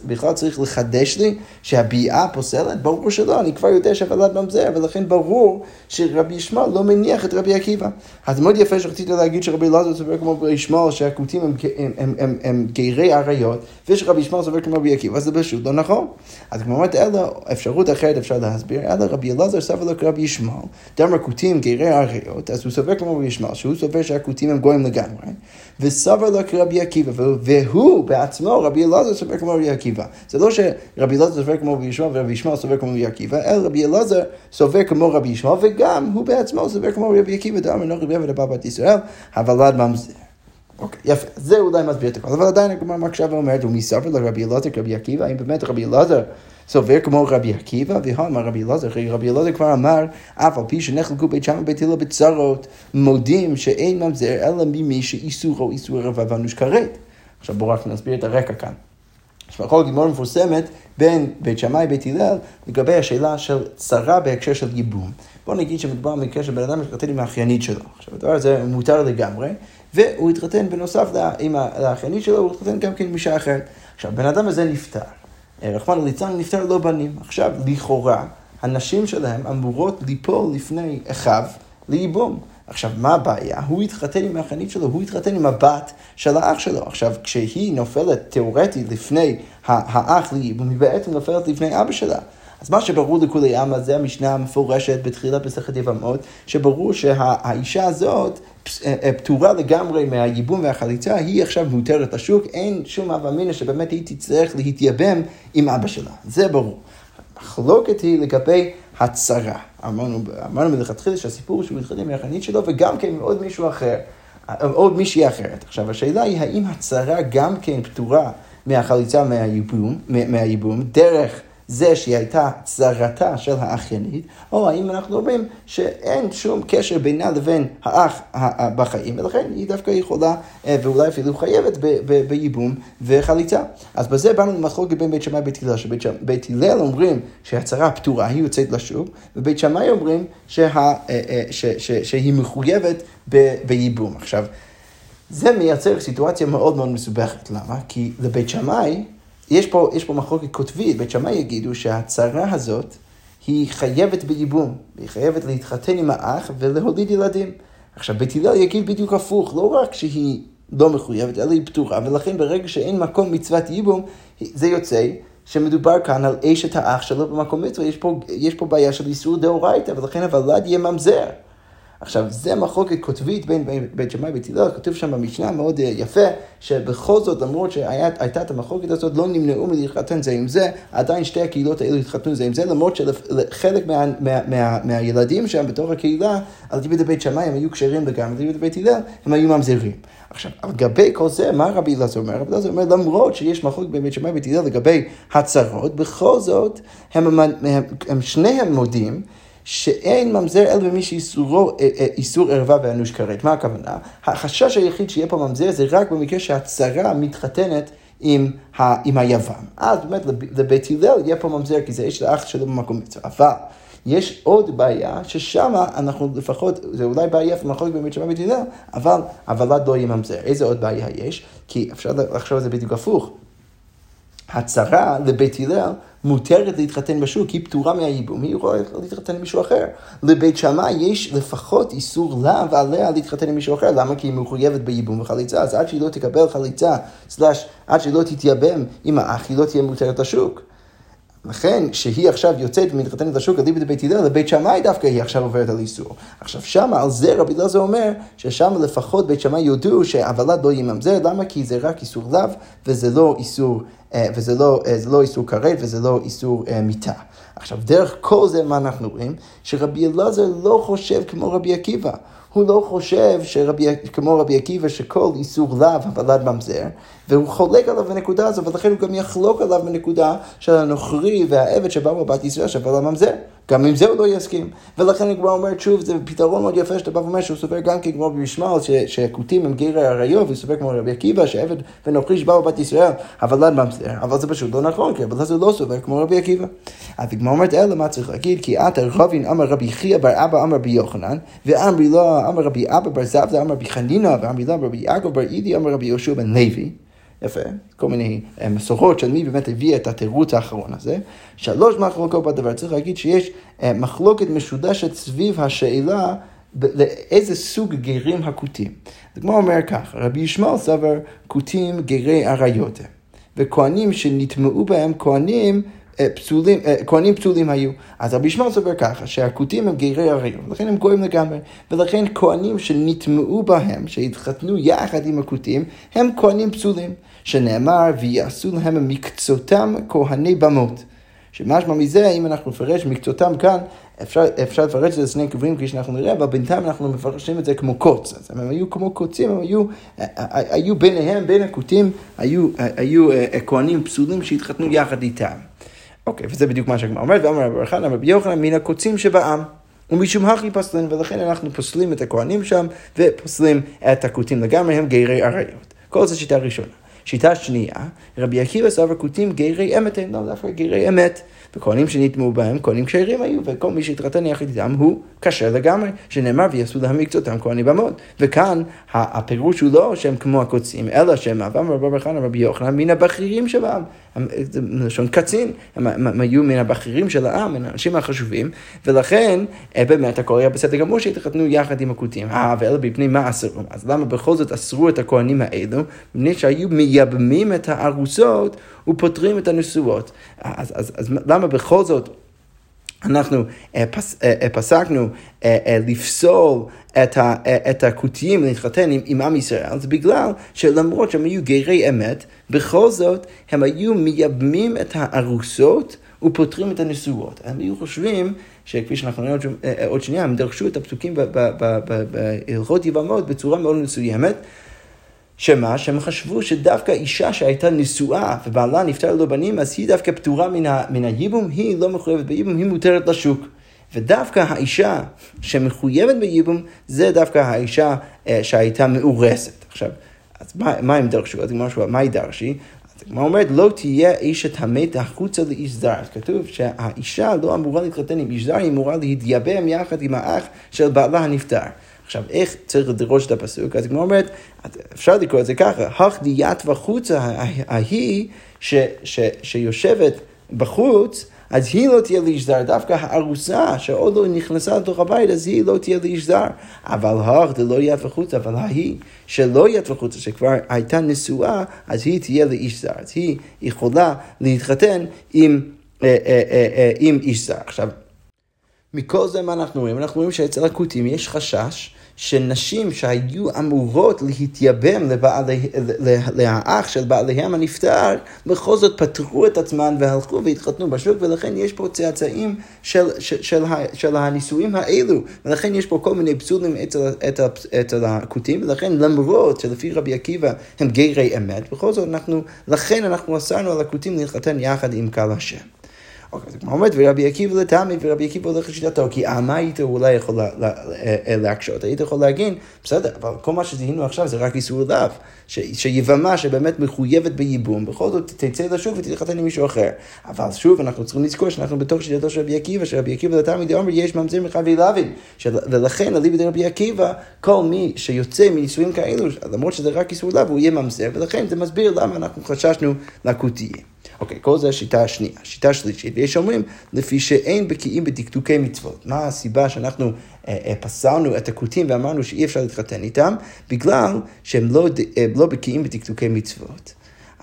בכלל צריך לחדש לי שהביאה פוסלת? ברור שלא, אני כבר יודע שהוולד ממזר, ולכן ברור שרבי ישמעאל לא מניח את רבי עקיבא. אז מאוד יפה שרציתי להגיד שרבי אלעזר סובר כמו רבי ישמעאל שהכותים הם, הם, הם, הם, הם גרי עריות, ושרבי ישמעאל סובר כמו רבי עקיבא, זה פשוט לא נכון. אז כמו אומרת, אלא אפשרות אחרת אפשר להסביר, אלא רבי אלעזר סבר לו כרבי ישמעאל, דמר כותים גרי עריות, אז הוא סובר כמו רבי ישמעאל, שהוא סובר שהכותים הם גויים לגמרי, וסבר לו כרבי עקיבא, והוא בעצמו, רבי אלעזר סובר כמו רבי עקיבא. זה לא שרבי אלעזר סובר כמו רבי ישמעאל ורבי ישמעאל סובר כמו רבי עקיבא, אלא רבי אלעזר סובר כמו רבי ישמעאל, וגם הוא בעצמו סובר כמו רבי עקיבא, דמר נוכרי בעבד הבא בת ישראל, הוולד ממזר. אוקיי, יפה, זה אולי מסביר את הכל, אבל עדיין הגמרא מקשה ואומרת, ומי סבר לרבי אלעזר כרבי עקיבא, האם באמת רבי אלעזר סובר כמו רבי עקיבא, והאמר רבי אלעזר, רבי אלעזר כבר אמר, אף על פי שנחלקו בית שמאי ובית הלל בצרות, מודים שאין ממזר אלא ממי שאיסורו איסור רבב ואנוש כרת. עכשיו בואו רק נסביר את הרקע כאן. יש מחלוקת גימור מפורסמת בין בית שמאי ובית הלל לגבי השאלה של צרה בהקשר של ייבום. בואו נגיד שמדובר במקרה של בן אדם מתחתן עם האחיינית שלו. עכשיו הדבר הזה מותר לגמרי, והוא התחתן בנוסף עם האחיינית שלו, הוא התחתן גם כן עם אישה אחרת. עכשיו, בן אדם הזה נפטר. רחמנא ליצלן נפטר לא בנים. עכשיו, לכאורה, הנשים שלהם אמורות ליפול לפני אחיו לייבום. עכשיו, מה הבעיה? הוא התחתן עם האחיינית שלו, הוא התחתן עם הבת של האח שלו. עכשיו, כשהיא נופלת תיאורטית לפני האח לייבום, היא בעצם נופלת לפני אבא שלה. אז מה שברור לכולי עלמא זה המשנה המפורשת בתחילת מסכת יבמות, שברור שהאישה הזאת אה, אה, פטורה לגמרי מהייבום והחליצה, היא עכשיו מותרת לשוק, אין שום הווא אמינא שבאמת היא תצטרך להתייבם עם אבא שלה, זה ברור. המחלוקת היא לגבי הצרה. אמרנו, אמרנו מלכתחילה שהסיפור הוא שהוא התחתן עם האחרנית שלו וגם כן עם עוד מישהו אחר, עוד מישהי אחרת. עכשיו השאלה היא האם הצרה גם כן פטורה מהחליצה מהייבום, מהייבום דרך זה שהיא הייתה צרתה של האחיינית, או האם אנחנו אומרים שאין שום קשר בינה לבין האח בחיים, ולכן היא דווקא יכולה, אה, ואולי אפילו חייבת בייבום וחליצה. אז בזה באנו למחלוקת בין בית שמאי ובית הלל, שבית הלל אומרים שהצרה פטורה, היא יוצאת לשוק, ובית שמאי אומרים שה, אה, אה, ש, ש, שהיא מחויבת בייבום. עכשיו, זה מייצר סיטואציה מאוד מאוד מסובכת. למה? כי לבית שמאי יש פה, יש פה מחלוקת קוטבית, בית שמאי יגידו שהצרה הזאת היא חייבת בייבום, היא חייבת להתחתן עם האח ולהוליד ילדים. עכשיו, בית הלל יגיד בדיוק הפוך, לא רק שהיא לא מחויבת, אלא היא פתורה, ולכן ברגע שאין מקום מצוות ייבום, זה יוצא שמדובר כאן על אשת האח שלו במקום מצווה, יש פה, יש פה בעיה של איסור דאורייתא, ולכן הוולד יהיה ממזר. עכשיו, זה מחלוקת קוטבית בין בית שמאי ובית הלל, כתוב שם במשנה מאוד אה, יפה, שבכל זאת, למרות שהייתה את המחלוקת הזאת, לא נמנעו מלהתחתן זה עם זה, עדיין שתי הקהילות האלו התחתנו זה עם זה, למרות שחלק מה, מה, מה, מהילדים שם בתוך הקהילה, על דיבר בית שמאי הם היו כשרים לגמרי, על דיבר בית הלל הם היו ממזרים. עכשיו, גבי כל זה, מה רבי אלעזר אומר? רבי אלעזר אומר, למרות שיש מחלוקת בין בית שמאי ובית הלל לגבי הצהרות, בכל זאת, הם, הם, הם, הם שניהם מודים שאין ממזר אלא במי שאיסורו אה, אה, איסור ערווה ואנוש כרת. מה הכוונה? החשש היחיד שיהיה פה ממזר זה רק במקרה שהצרה מתחתנת עם, ה, עם היוון. אז באמת לבית הלל יהיה פה ממזר, כי זה יש לאח שלו במקום מצווה. אבל יש עוד בעיה, ששם אנחנו לפחות, זה אולי בעיה במחלוקת באמת שמע בית הלל, אבל הוולד לא יהיה ממזר. איזה עוד בעיה יש? כי אפשר לחשוב על זה בדיוק הפוך. הצרה לבית הלל מותרת להתחתן בשוק, היא פטורה מהייבום, היא יכולה להתחתן עם מישהו אחר. לבית שמאי יש לפחות איסור לה ועליה להתחתן עם מישהו אחר, למה? כי היא מחויבת בייבום וחליצה, אז עד שהיא לא תקבל חליצה, סלאש, עד שהיא לא תתייבם עם האח, היא לא תהיה מותרת לשוק. לכן, שהיא עכשיו יוצאת ומתחתנת לשוק אליבא דבית הלל, לבית שמאי דווקא היא עכשיו עוברת על איסור. עכשיו שמה, על זה רבי אלעזר אומר, ששם לפחות בית שמאי יודו שהוולד לא יממזר, למה? כי זה רק איסור לאו, וזה לא איסור, אה, וזה לא, אה, לא איסור כרת, וזה לא איסור אה, מיתה. עכשיו, דרך כל זה מה אנחנו רואים? שרבי אלעזר לא חושב כמו רבי עקיבא. הוא לא חושב שרבי, כמו רבי עקיבא שכל איסור לאו הוולד ממזר, והוא חולק עליו בנקודה הזו, ולכן הוא גם יחלוק עליו בנקודה של הנוכרי והעבד שבא בבת ישראל שהוולד ממזר. גם עם זה הוא לא יסכים. ולכן הגמרא אומרת שוב, זה פתרון מאוד יפה שאתה בא ואומר שהוא סובר גם כגמור במשמל, שהכותים הם גרי עריות, והוא סובר כמו רבי עקיבא, שעבד ונוכרי שבא בבת ישראל, הוולד ממזר, אבל זה פשוט לא נכון, כי אבל זה לא סובר כמו רבי עקיבא. אז הגמרא אומרת, אלא מה צריך להגיד? כי עתה רבין אמר רבי חייא בר אבא אמר רבי יוחנן, ואמרי לו אמר רבי אבא בר זבדה אמר רבי חנינא, ואמרי לו רבי יעקב בר אידי אמר רבי יהושע בן לוי. יפה, כל מיני אה, מסורות של מי באמת הביא את התירוץ האחרון הזה. שלוש מחלוקות בדבר, צריך להגיד שיש אה, מחלוקת משודשת סביב השאלה לאיזה סוג גרים הכותים. זה כמו אומר כך, רבי ישמעאל סבר כותים גרי עריות, וכהנים שנטמעו בהם כהנים פסולים, כהנים פסולים היו. אז רבי ישמעאל סובר ככה, שהכותים הם גרי עריות, ולכן הם גויים לגמרי, ולכן כהנים שנטמעו בהם, שהתחתנו יחד עם הכותים, הם כהנים פסולים. שנאמר, ויעשו להם מקצותם כהני במות. שמשמע מזה, אם אנחנו נפרש מקצותם כאן, אפשר, אפשר לפרש את זה לשני כיוונים כפי שאנחנו נראה, אבל בינתיים אנחנו מפרשים את זה כמו קוץ. אז הם היו כמו קוצים, הם היו, היו ביניהם, בין הכותים, היו, היו אה, כהנים פסולים שהתחתנו יחד איתם. אוקיי, וזה בדיוק מה שהגמרא אומרת, ואמר רבי יוחנן, רבי יוחנן מן הקוצים שבעם. ומשום הכי פסלין, ולכן אנחנו פוסלים את הכהנים שם, ופוסלים את הכותים לגמרי, הם גרי עריות. כל זו שיטה ראשונה. שיטה שנייה, רבי עקיבא סבר כותים גרי אמת הם, לא דווקא גרי אמת. וכהנים שנטמעו בהם, כהנים כשרים היו, וכל מי שהתחתן יחד איתם הוא כשר לגמרי, שנאמר ויעשו להם מקצותם כהנים במות. וכאן הפירוש הוא לא שהם כמו הקוצים, אלא שהם אברהם רבי ברחנה רבי יוחנן מן הבכירים שבעם. זה מלשון קצין, הם, היו מן הבכירים של העם, מן האנשים החשובים, ולכן אה, באמת הכל היה בסדר גמור שהתחתנו יחד עם הכותים. אה, ואלה בפני מה אסרו? אז למה בכל זאת אסרו את הכהנים האלו? מפני שהיו מייבמים את הארוסות ופותרים את הנשואות. אז, אז, אז למה בכל זאת אנחנו אה, פס, אה, פסקנו לפסול את, את הכותיים להתחתן עם, עם עם ישראל, זה בגלל שלמרות שהם היו גרי אמת, בכל זאת הם היו מייבמים את הארוסות ופותרים את הנשואות. הם היו חושבים שכפי שאנחנו נראה עוד שנייה, הם דרשו את הפסוקים בהלכות יבמות בצורה מאוד מסוימת. שמה? שהם חשבו שדווקא אישה שהייתה נשואה ובעלה נפטר לו בנים, אז היא דווקא פטורה מן, ה, מן הייבום, היא לא מחויבת בייבום, היא מותרת לשוק. ודווקא האישה שמחויבת בייבום, זה דווקא האישה אה, שהייתה מאורסת. עכשיו, אז מה, מה הם דרשו? אז מה היא דרשי? הגמרא אומרת, לא תהיה אשת המת החוצה לאיש זר. אז כתוב שהאישה לא אמורה להתחתן עם איש זר, היא אמורה להתייבם יחד עם האח של בעלה הנפטר. עכשיו, איך צריך לדרוש את הפסוק? אז כמו אומרת, אפשר לקרוא את זה ככה, הך דיית וחוצה ההיא שיושבת בחוץ, אז היא לא תהיה לאיש זר, דווקא הארוסה שעוד לא נכנסה לתוך הבית, אז היא לא תהיה לאיש זר. אבל הך דלא יד וחוצה, אבל ההיא שלא יד וחוצה, שכבר הייתה נשואה, אז היא תהיה לאיש זר. אז היא יכולה להתחתן עם, אה, אה, אה, עם איש זר. עכשיו, מכל זה מה אנחנו רואים? אנחנו רואים שאצל הכותים יש חשש שנשים שהיו אמורות להתייבם לאח של בעליהם הנפטר, בכל זאת פטרו את עצמן והלכו והתחתנו בשוק, ולכן יש פה צאצאים של, של, של, של הנישואים האלו, ולכן יש פה כל מיני פסולים אצל, אצל, אצל הכותים, ולכן למרות שלפי רבי עקיבא הם גרי אמת, בכל זאת אנחנו, לכן אנחנו אסרנו על הכותים להתחתן יחד עם קהל השם. אוקיי, אז כמו אומרת, ורבי עקיבא לטעמי, ורבי עקיבא הולך לשיטתו, כי מה היית אולי יכול אה, להקשות? היית יכול להגיד, בסדר, אבל כל מה שזיהינו עכשיו זה רק איסור לאו, שיבמה שבאמת מחויבת בייבום, בכל זאת תצא לשוב ותתחתן עם מישהו אחר. אבל שוב, אנחנו צריכים לזכור שאנחנו בתוך שיטתו של רבי עקיבא, שרבי עקיבא לטעמי דאמר, יש ממזר מחבי לוין, ולכן אליבא דרבי עקיבא, כל מי שיוצא מנישואים כאלו, למרות שזה רק איסור לאו, הוא יהיה ממזר, ולכן זה מסביר למה אנחנו חששנו לקותיים. אוקיי, כל זה השיטה השנייה. השיטה השלישית, ויש אומרים, לפי שאין בקיאים בדקדוקי מצוות. מה הסיבה שאנחנו אה, אה, פסלנו את הכותים ואמרנו שאי אפשר להתחתן איתם? בגלל שהם לא, אה, לא בקיאים בדקדוקי מצוות.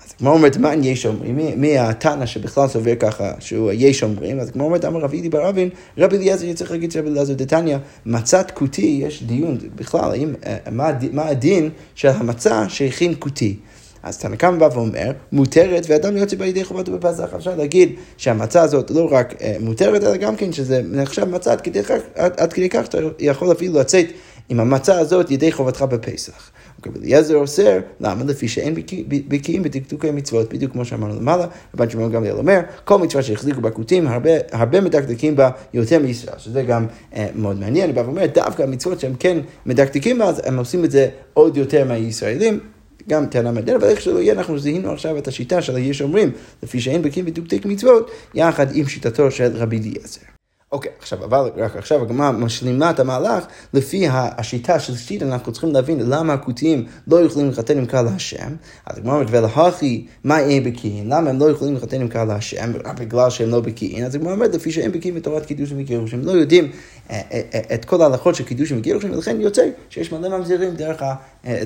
אז כמו אומרת, מה יש אומרים? מי, מי התנא שבכלל סובר ככה, שהוא יש אומרים? אז כמו אומרת, אמר רבי בר אבין, רבי אליעזר צריך להגיד שרבי אליעזר דתניא, מצת כותי, יש דיון בכלל, האם, אה, מה, מה הדין של המצה שהכין כותי. אז תנא קמא בא ואומר, מותרת ואדם יוצא בידי חובתו בפסח. אפשר להגיד שהמצה הזאת לא רק אה, מותרת, אלא גם כן שזה נחשב מצה עד כדי כך, עד, כדי כך שאתה יכול אפילו לצאת עם המצה הזאת ידי חובתך בפסח. רבי אליעזר אוסר, למה? לפי שאין בקיאים בדקדוקי מצוות, בדיוק כמו שאמרנו למעלה, רבן שמעון גמליאל אומר, כל מצווה שהחזיקו בכותים, הרבה, הרבה מדקדקים בה יותר מישראל, שזה גם אה, מאוד מעניין, הוא בא ואומר, דווקא המצוות שהם כן מדקדקים בה, הם עושים את זה עוד יותר מהישראלים. גם טענה מדין, אבל איך שלא יהיה, אנחנו זיהינו עכשיו את השיטה של היש אומרים, לפי שאין בקיאים בדקדוקי מצוות, יחד עם שיטתו של רבי אליעזר. אוקיי, עכשיו, אבל רק עכשיו הגמרא משלימה את המהלך, לפי השיטה של שיטה, אנחנו צריכים להבין למה הכותיים לא יכולים לחתן עם קהל השם. אז הגמרא אומרת, ולהכי, מה אין בקיאים? למה הם לא יכולים לחתן עם קהל השם? בגלל שהם לא בקיאים. אז הגמרא אומרת, לפי שהם בקיאים בתורת קידוש וגירוש, הם לא יודעים אה, אה, אה, את כל ההלכות של קידוש וגירוש, ולכן יוצא שיש מלא ממזירים דרך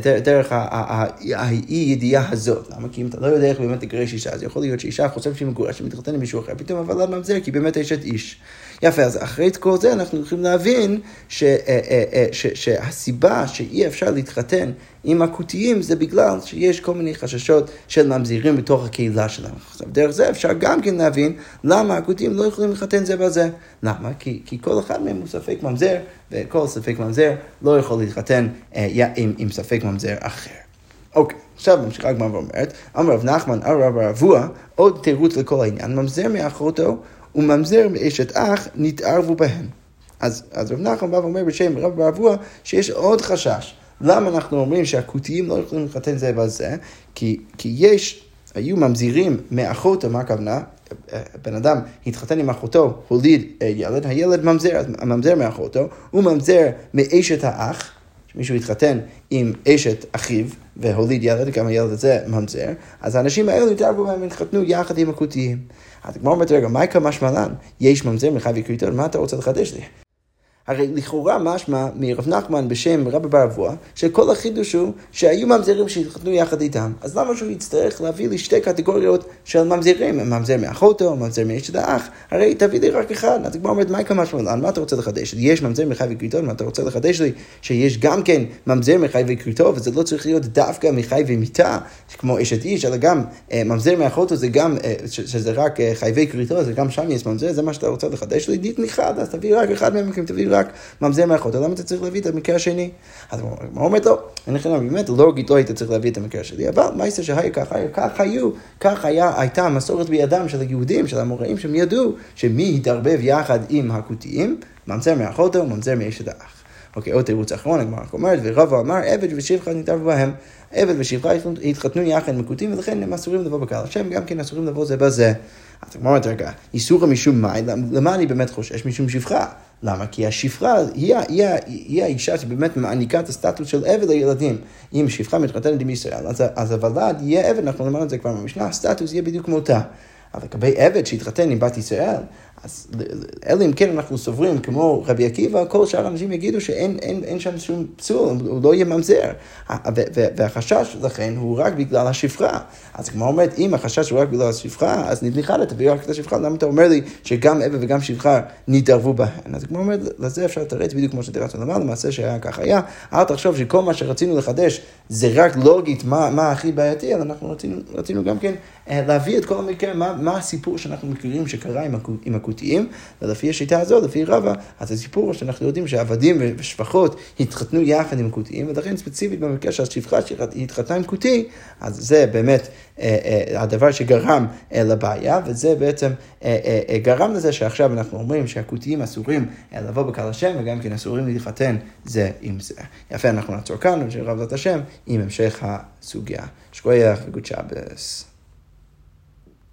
דרך האי-ידיעה הזאת. למה? כי אם אתה לא יודע איך באמת לגרש אישה, אז יכול להיות שאישה חושבת שהיא מגורשת ומתחתנת עם מישהו אחר, פתאום אבל ממזר, כי באמת אשת איש. יפה, אז אחרי כל זה אנחנו יכולים להבין ש, אה, אה, אה, ש, שהסיבה שאי אפשר להתחתן עם הכותיים זה בגלל שיש כל מיני חששות של ממזירים בתוך הקהילה שלנו. עכשיו, דרך זה אפשר גם כן להבין למה הכותיים לא יכולים להתחתן זה בזה. למה? כי, כי כל אחד מהם הוא ספק ממזר, וכל ספק ממזר לא יכול להתחתן אה, עם, עם ספק ממזר אחר. אוקיי, עכשיו ממשיכה הגמרא ואומרת, אמר רב נחמן, אמר רב רבוע, עוד תירוץ לכל העניין, ממזר מאחותו וממזר מאשת אח נתערבו בהן. אז, אז רב נחמן בא ואומר בשם רב רבוע שיש עוד חשש. למה אנחנו אומרים שהכותיים לא יכולים להתחתן זה בזה? כי, כי יש, היו ממזירים מאחותו, מה הכוונה? בן אדם התחתן עם אחותו, הוליד אה, ילד, הילד ממזר, הממזר מאחותו, הוא ממזר מאשת האח, שמישהו התחתן עם אשת אחיו והוליד ילד, גם הילד הזה ממזר, אז האנשים האלו התערבו בהם והתחתנו יחד עם הכותיים. אז הגמרא אומרת, רגע, מה יקרה משמע יש ממזר מחי וכריתות, מה אתה רוצה לחדש לי? הרי לכאורה משמע מרב נחמן בשם רבי בר אבוה, שכל החידוש הוא שהיו ממזרים שהתחתנו יחד איתם. אז למה שהוא יצטרך להביא לי שתי קטגוריות של ממזרים, ממזר מאחותו, ממזר מאשת האח? הרי תביא לי רק אחד. אז הגמרא אומרת, מה יקרה משמע? מה אתה רוצה לחדש? יש ממזר מחי וכריתו, מה אתה רוצה לחדש לי? שיש גם כן ממזר מחי וכריתו, וזה לא צריך להיות דווקא מחי ומיתה, כמו אשת איש, אלא גם אה, ממזר מאחותו זה גם, אה, שזה רק אה, חי וכריתו, זה גם שם יש ממזר, זה מה שאתה רוצה לחדש לי? אחד, אז תביא רק אחד מהם, תביא רק ממזר מאחות, למה אתה צריך להביא את המקרה השני? אז הוא אומר לו, אין לך באמת, לוגית לא היית צריך להביא את המקרה השני, אבל מה יעשה שהיה ככה, כך היו, כך היה, הייתה המסורת בידם של היהודים, של המוראים, שהם ידעו שמי התערבב יחד עם הכותיים, ממזר מאחותו וממזר מאשת האח. אוקיי, עוד תירוץ אחרון, הגמרא אומרת, ורבא אמר, עבד ושפחה נתערבו בהם. עבד ושפחה התחתנו יחד מקוטים, ולכן הם אסורים לבוא בקהל השם, גם כן אסורים לבוא זה בזה. אז הגמרא אומרת, רגע, איסורא משום מאי, למה אני באמת חושש? משום שפחה. למה? כי השפחה היא, היא, היא, היא האישה שבאמת מעניקה את הסטטוס של עבד לילדים. אם שפחה מתחתנת עם ישראל, אז, אז הוולד יהיה עבד, אנחנו נאמר את זה כבר במשנה, הסטטוס יהיה בדיוק כמותה. אבל לגבי עבד שהתחתן עם בת ישראל, אז אלא אם כן אנחנו סוברים, כמו רבי עקיבא, כל שאר האנשים יגידו שאין אין, אין שם שום פסול, הוא לא יהיה ממזר. והחשש לכן הוא רק בגלל השפחה. אז כמו אומרת, אם החשש הוא רק בגלל השפחה, אז נדליכה לה, תביא רק את השפחה, למה אתה אומר לי שגם עבד וגם שפחה נתערבו בהן? אז כמו אומרת, לזה אפשר לתרץ בדיוק כמו שתרצנו לומר, למעשה שהיה כך היה. אל תחשוב שכל מה שרצינו לחדש זה רק לוגית מה, מה הכי בעייתי, אלא אנחנו רצינו, רצינו גם כן להביא את כל המקרה, מה, מה הסיפור שאנחנו מכירים שקרה עם הכותיים, ולפי השיטה הזאת, לפי רבא, אז הסיפור שאנחנו יודעים שעבדים ושפחות התחתנו יחד עם הכותיים, ולכן ספציפית במקרה של השפחה שהתחתנה עם כותי, אז זה באמת אה, אה, הדבר שגרם לבעיה, וזה בעצם גרם לזה שעכשיו אנחנו אומרים שהכותיים אסורים לבוא בקהל השם, וגם כן אסורים להתחתן זה עם זה. יפה, אנחנו נעצור כאן, ושרב זאת השם, עם המשך הסוגיה. שכוייח וגוד שבס.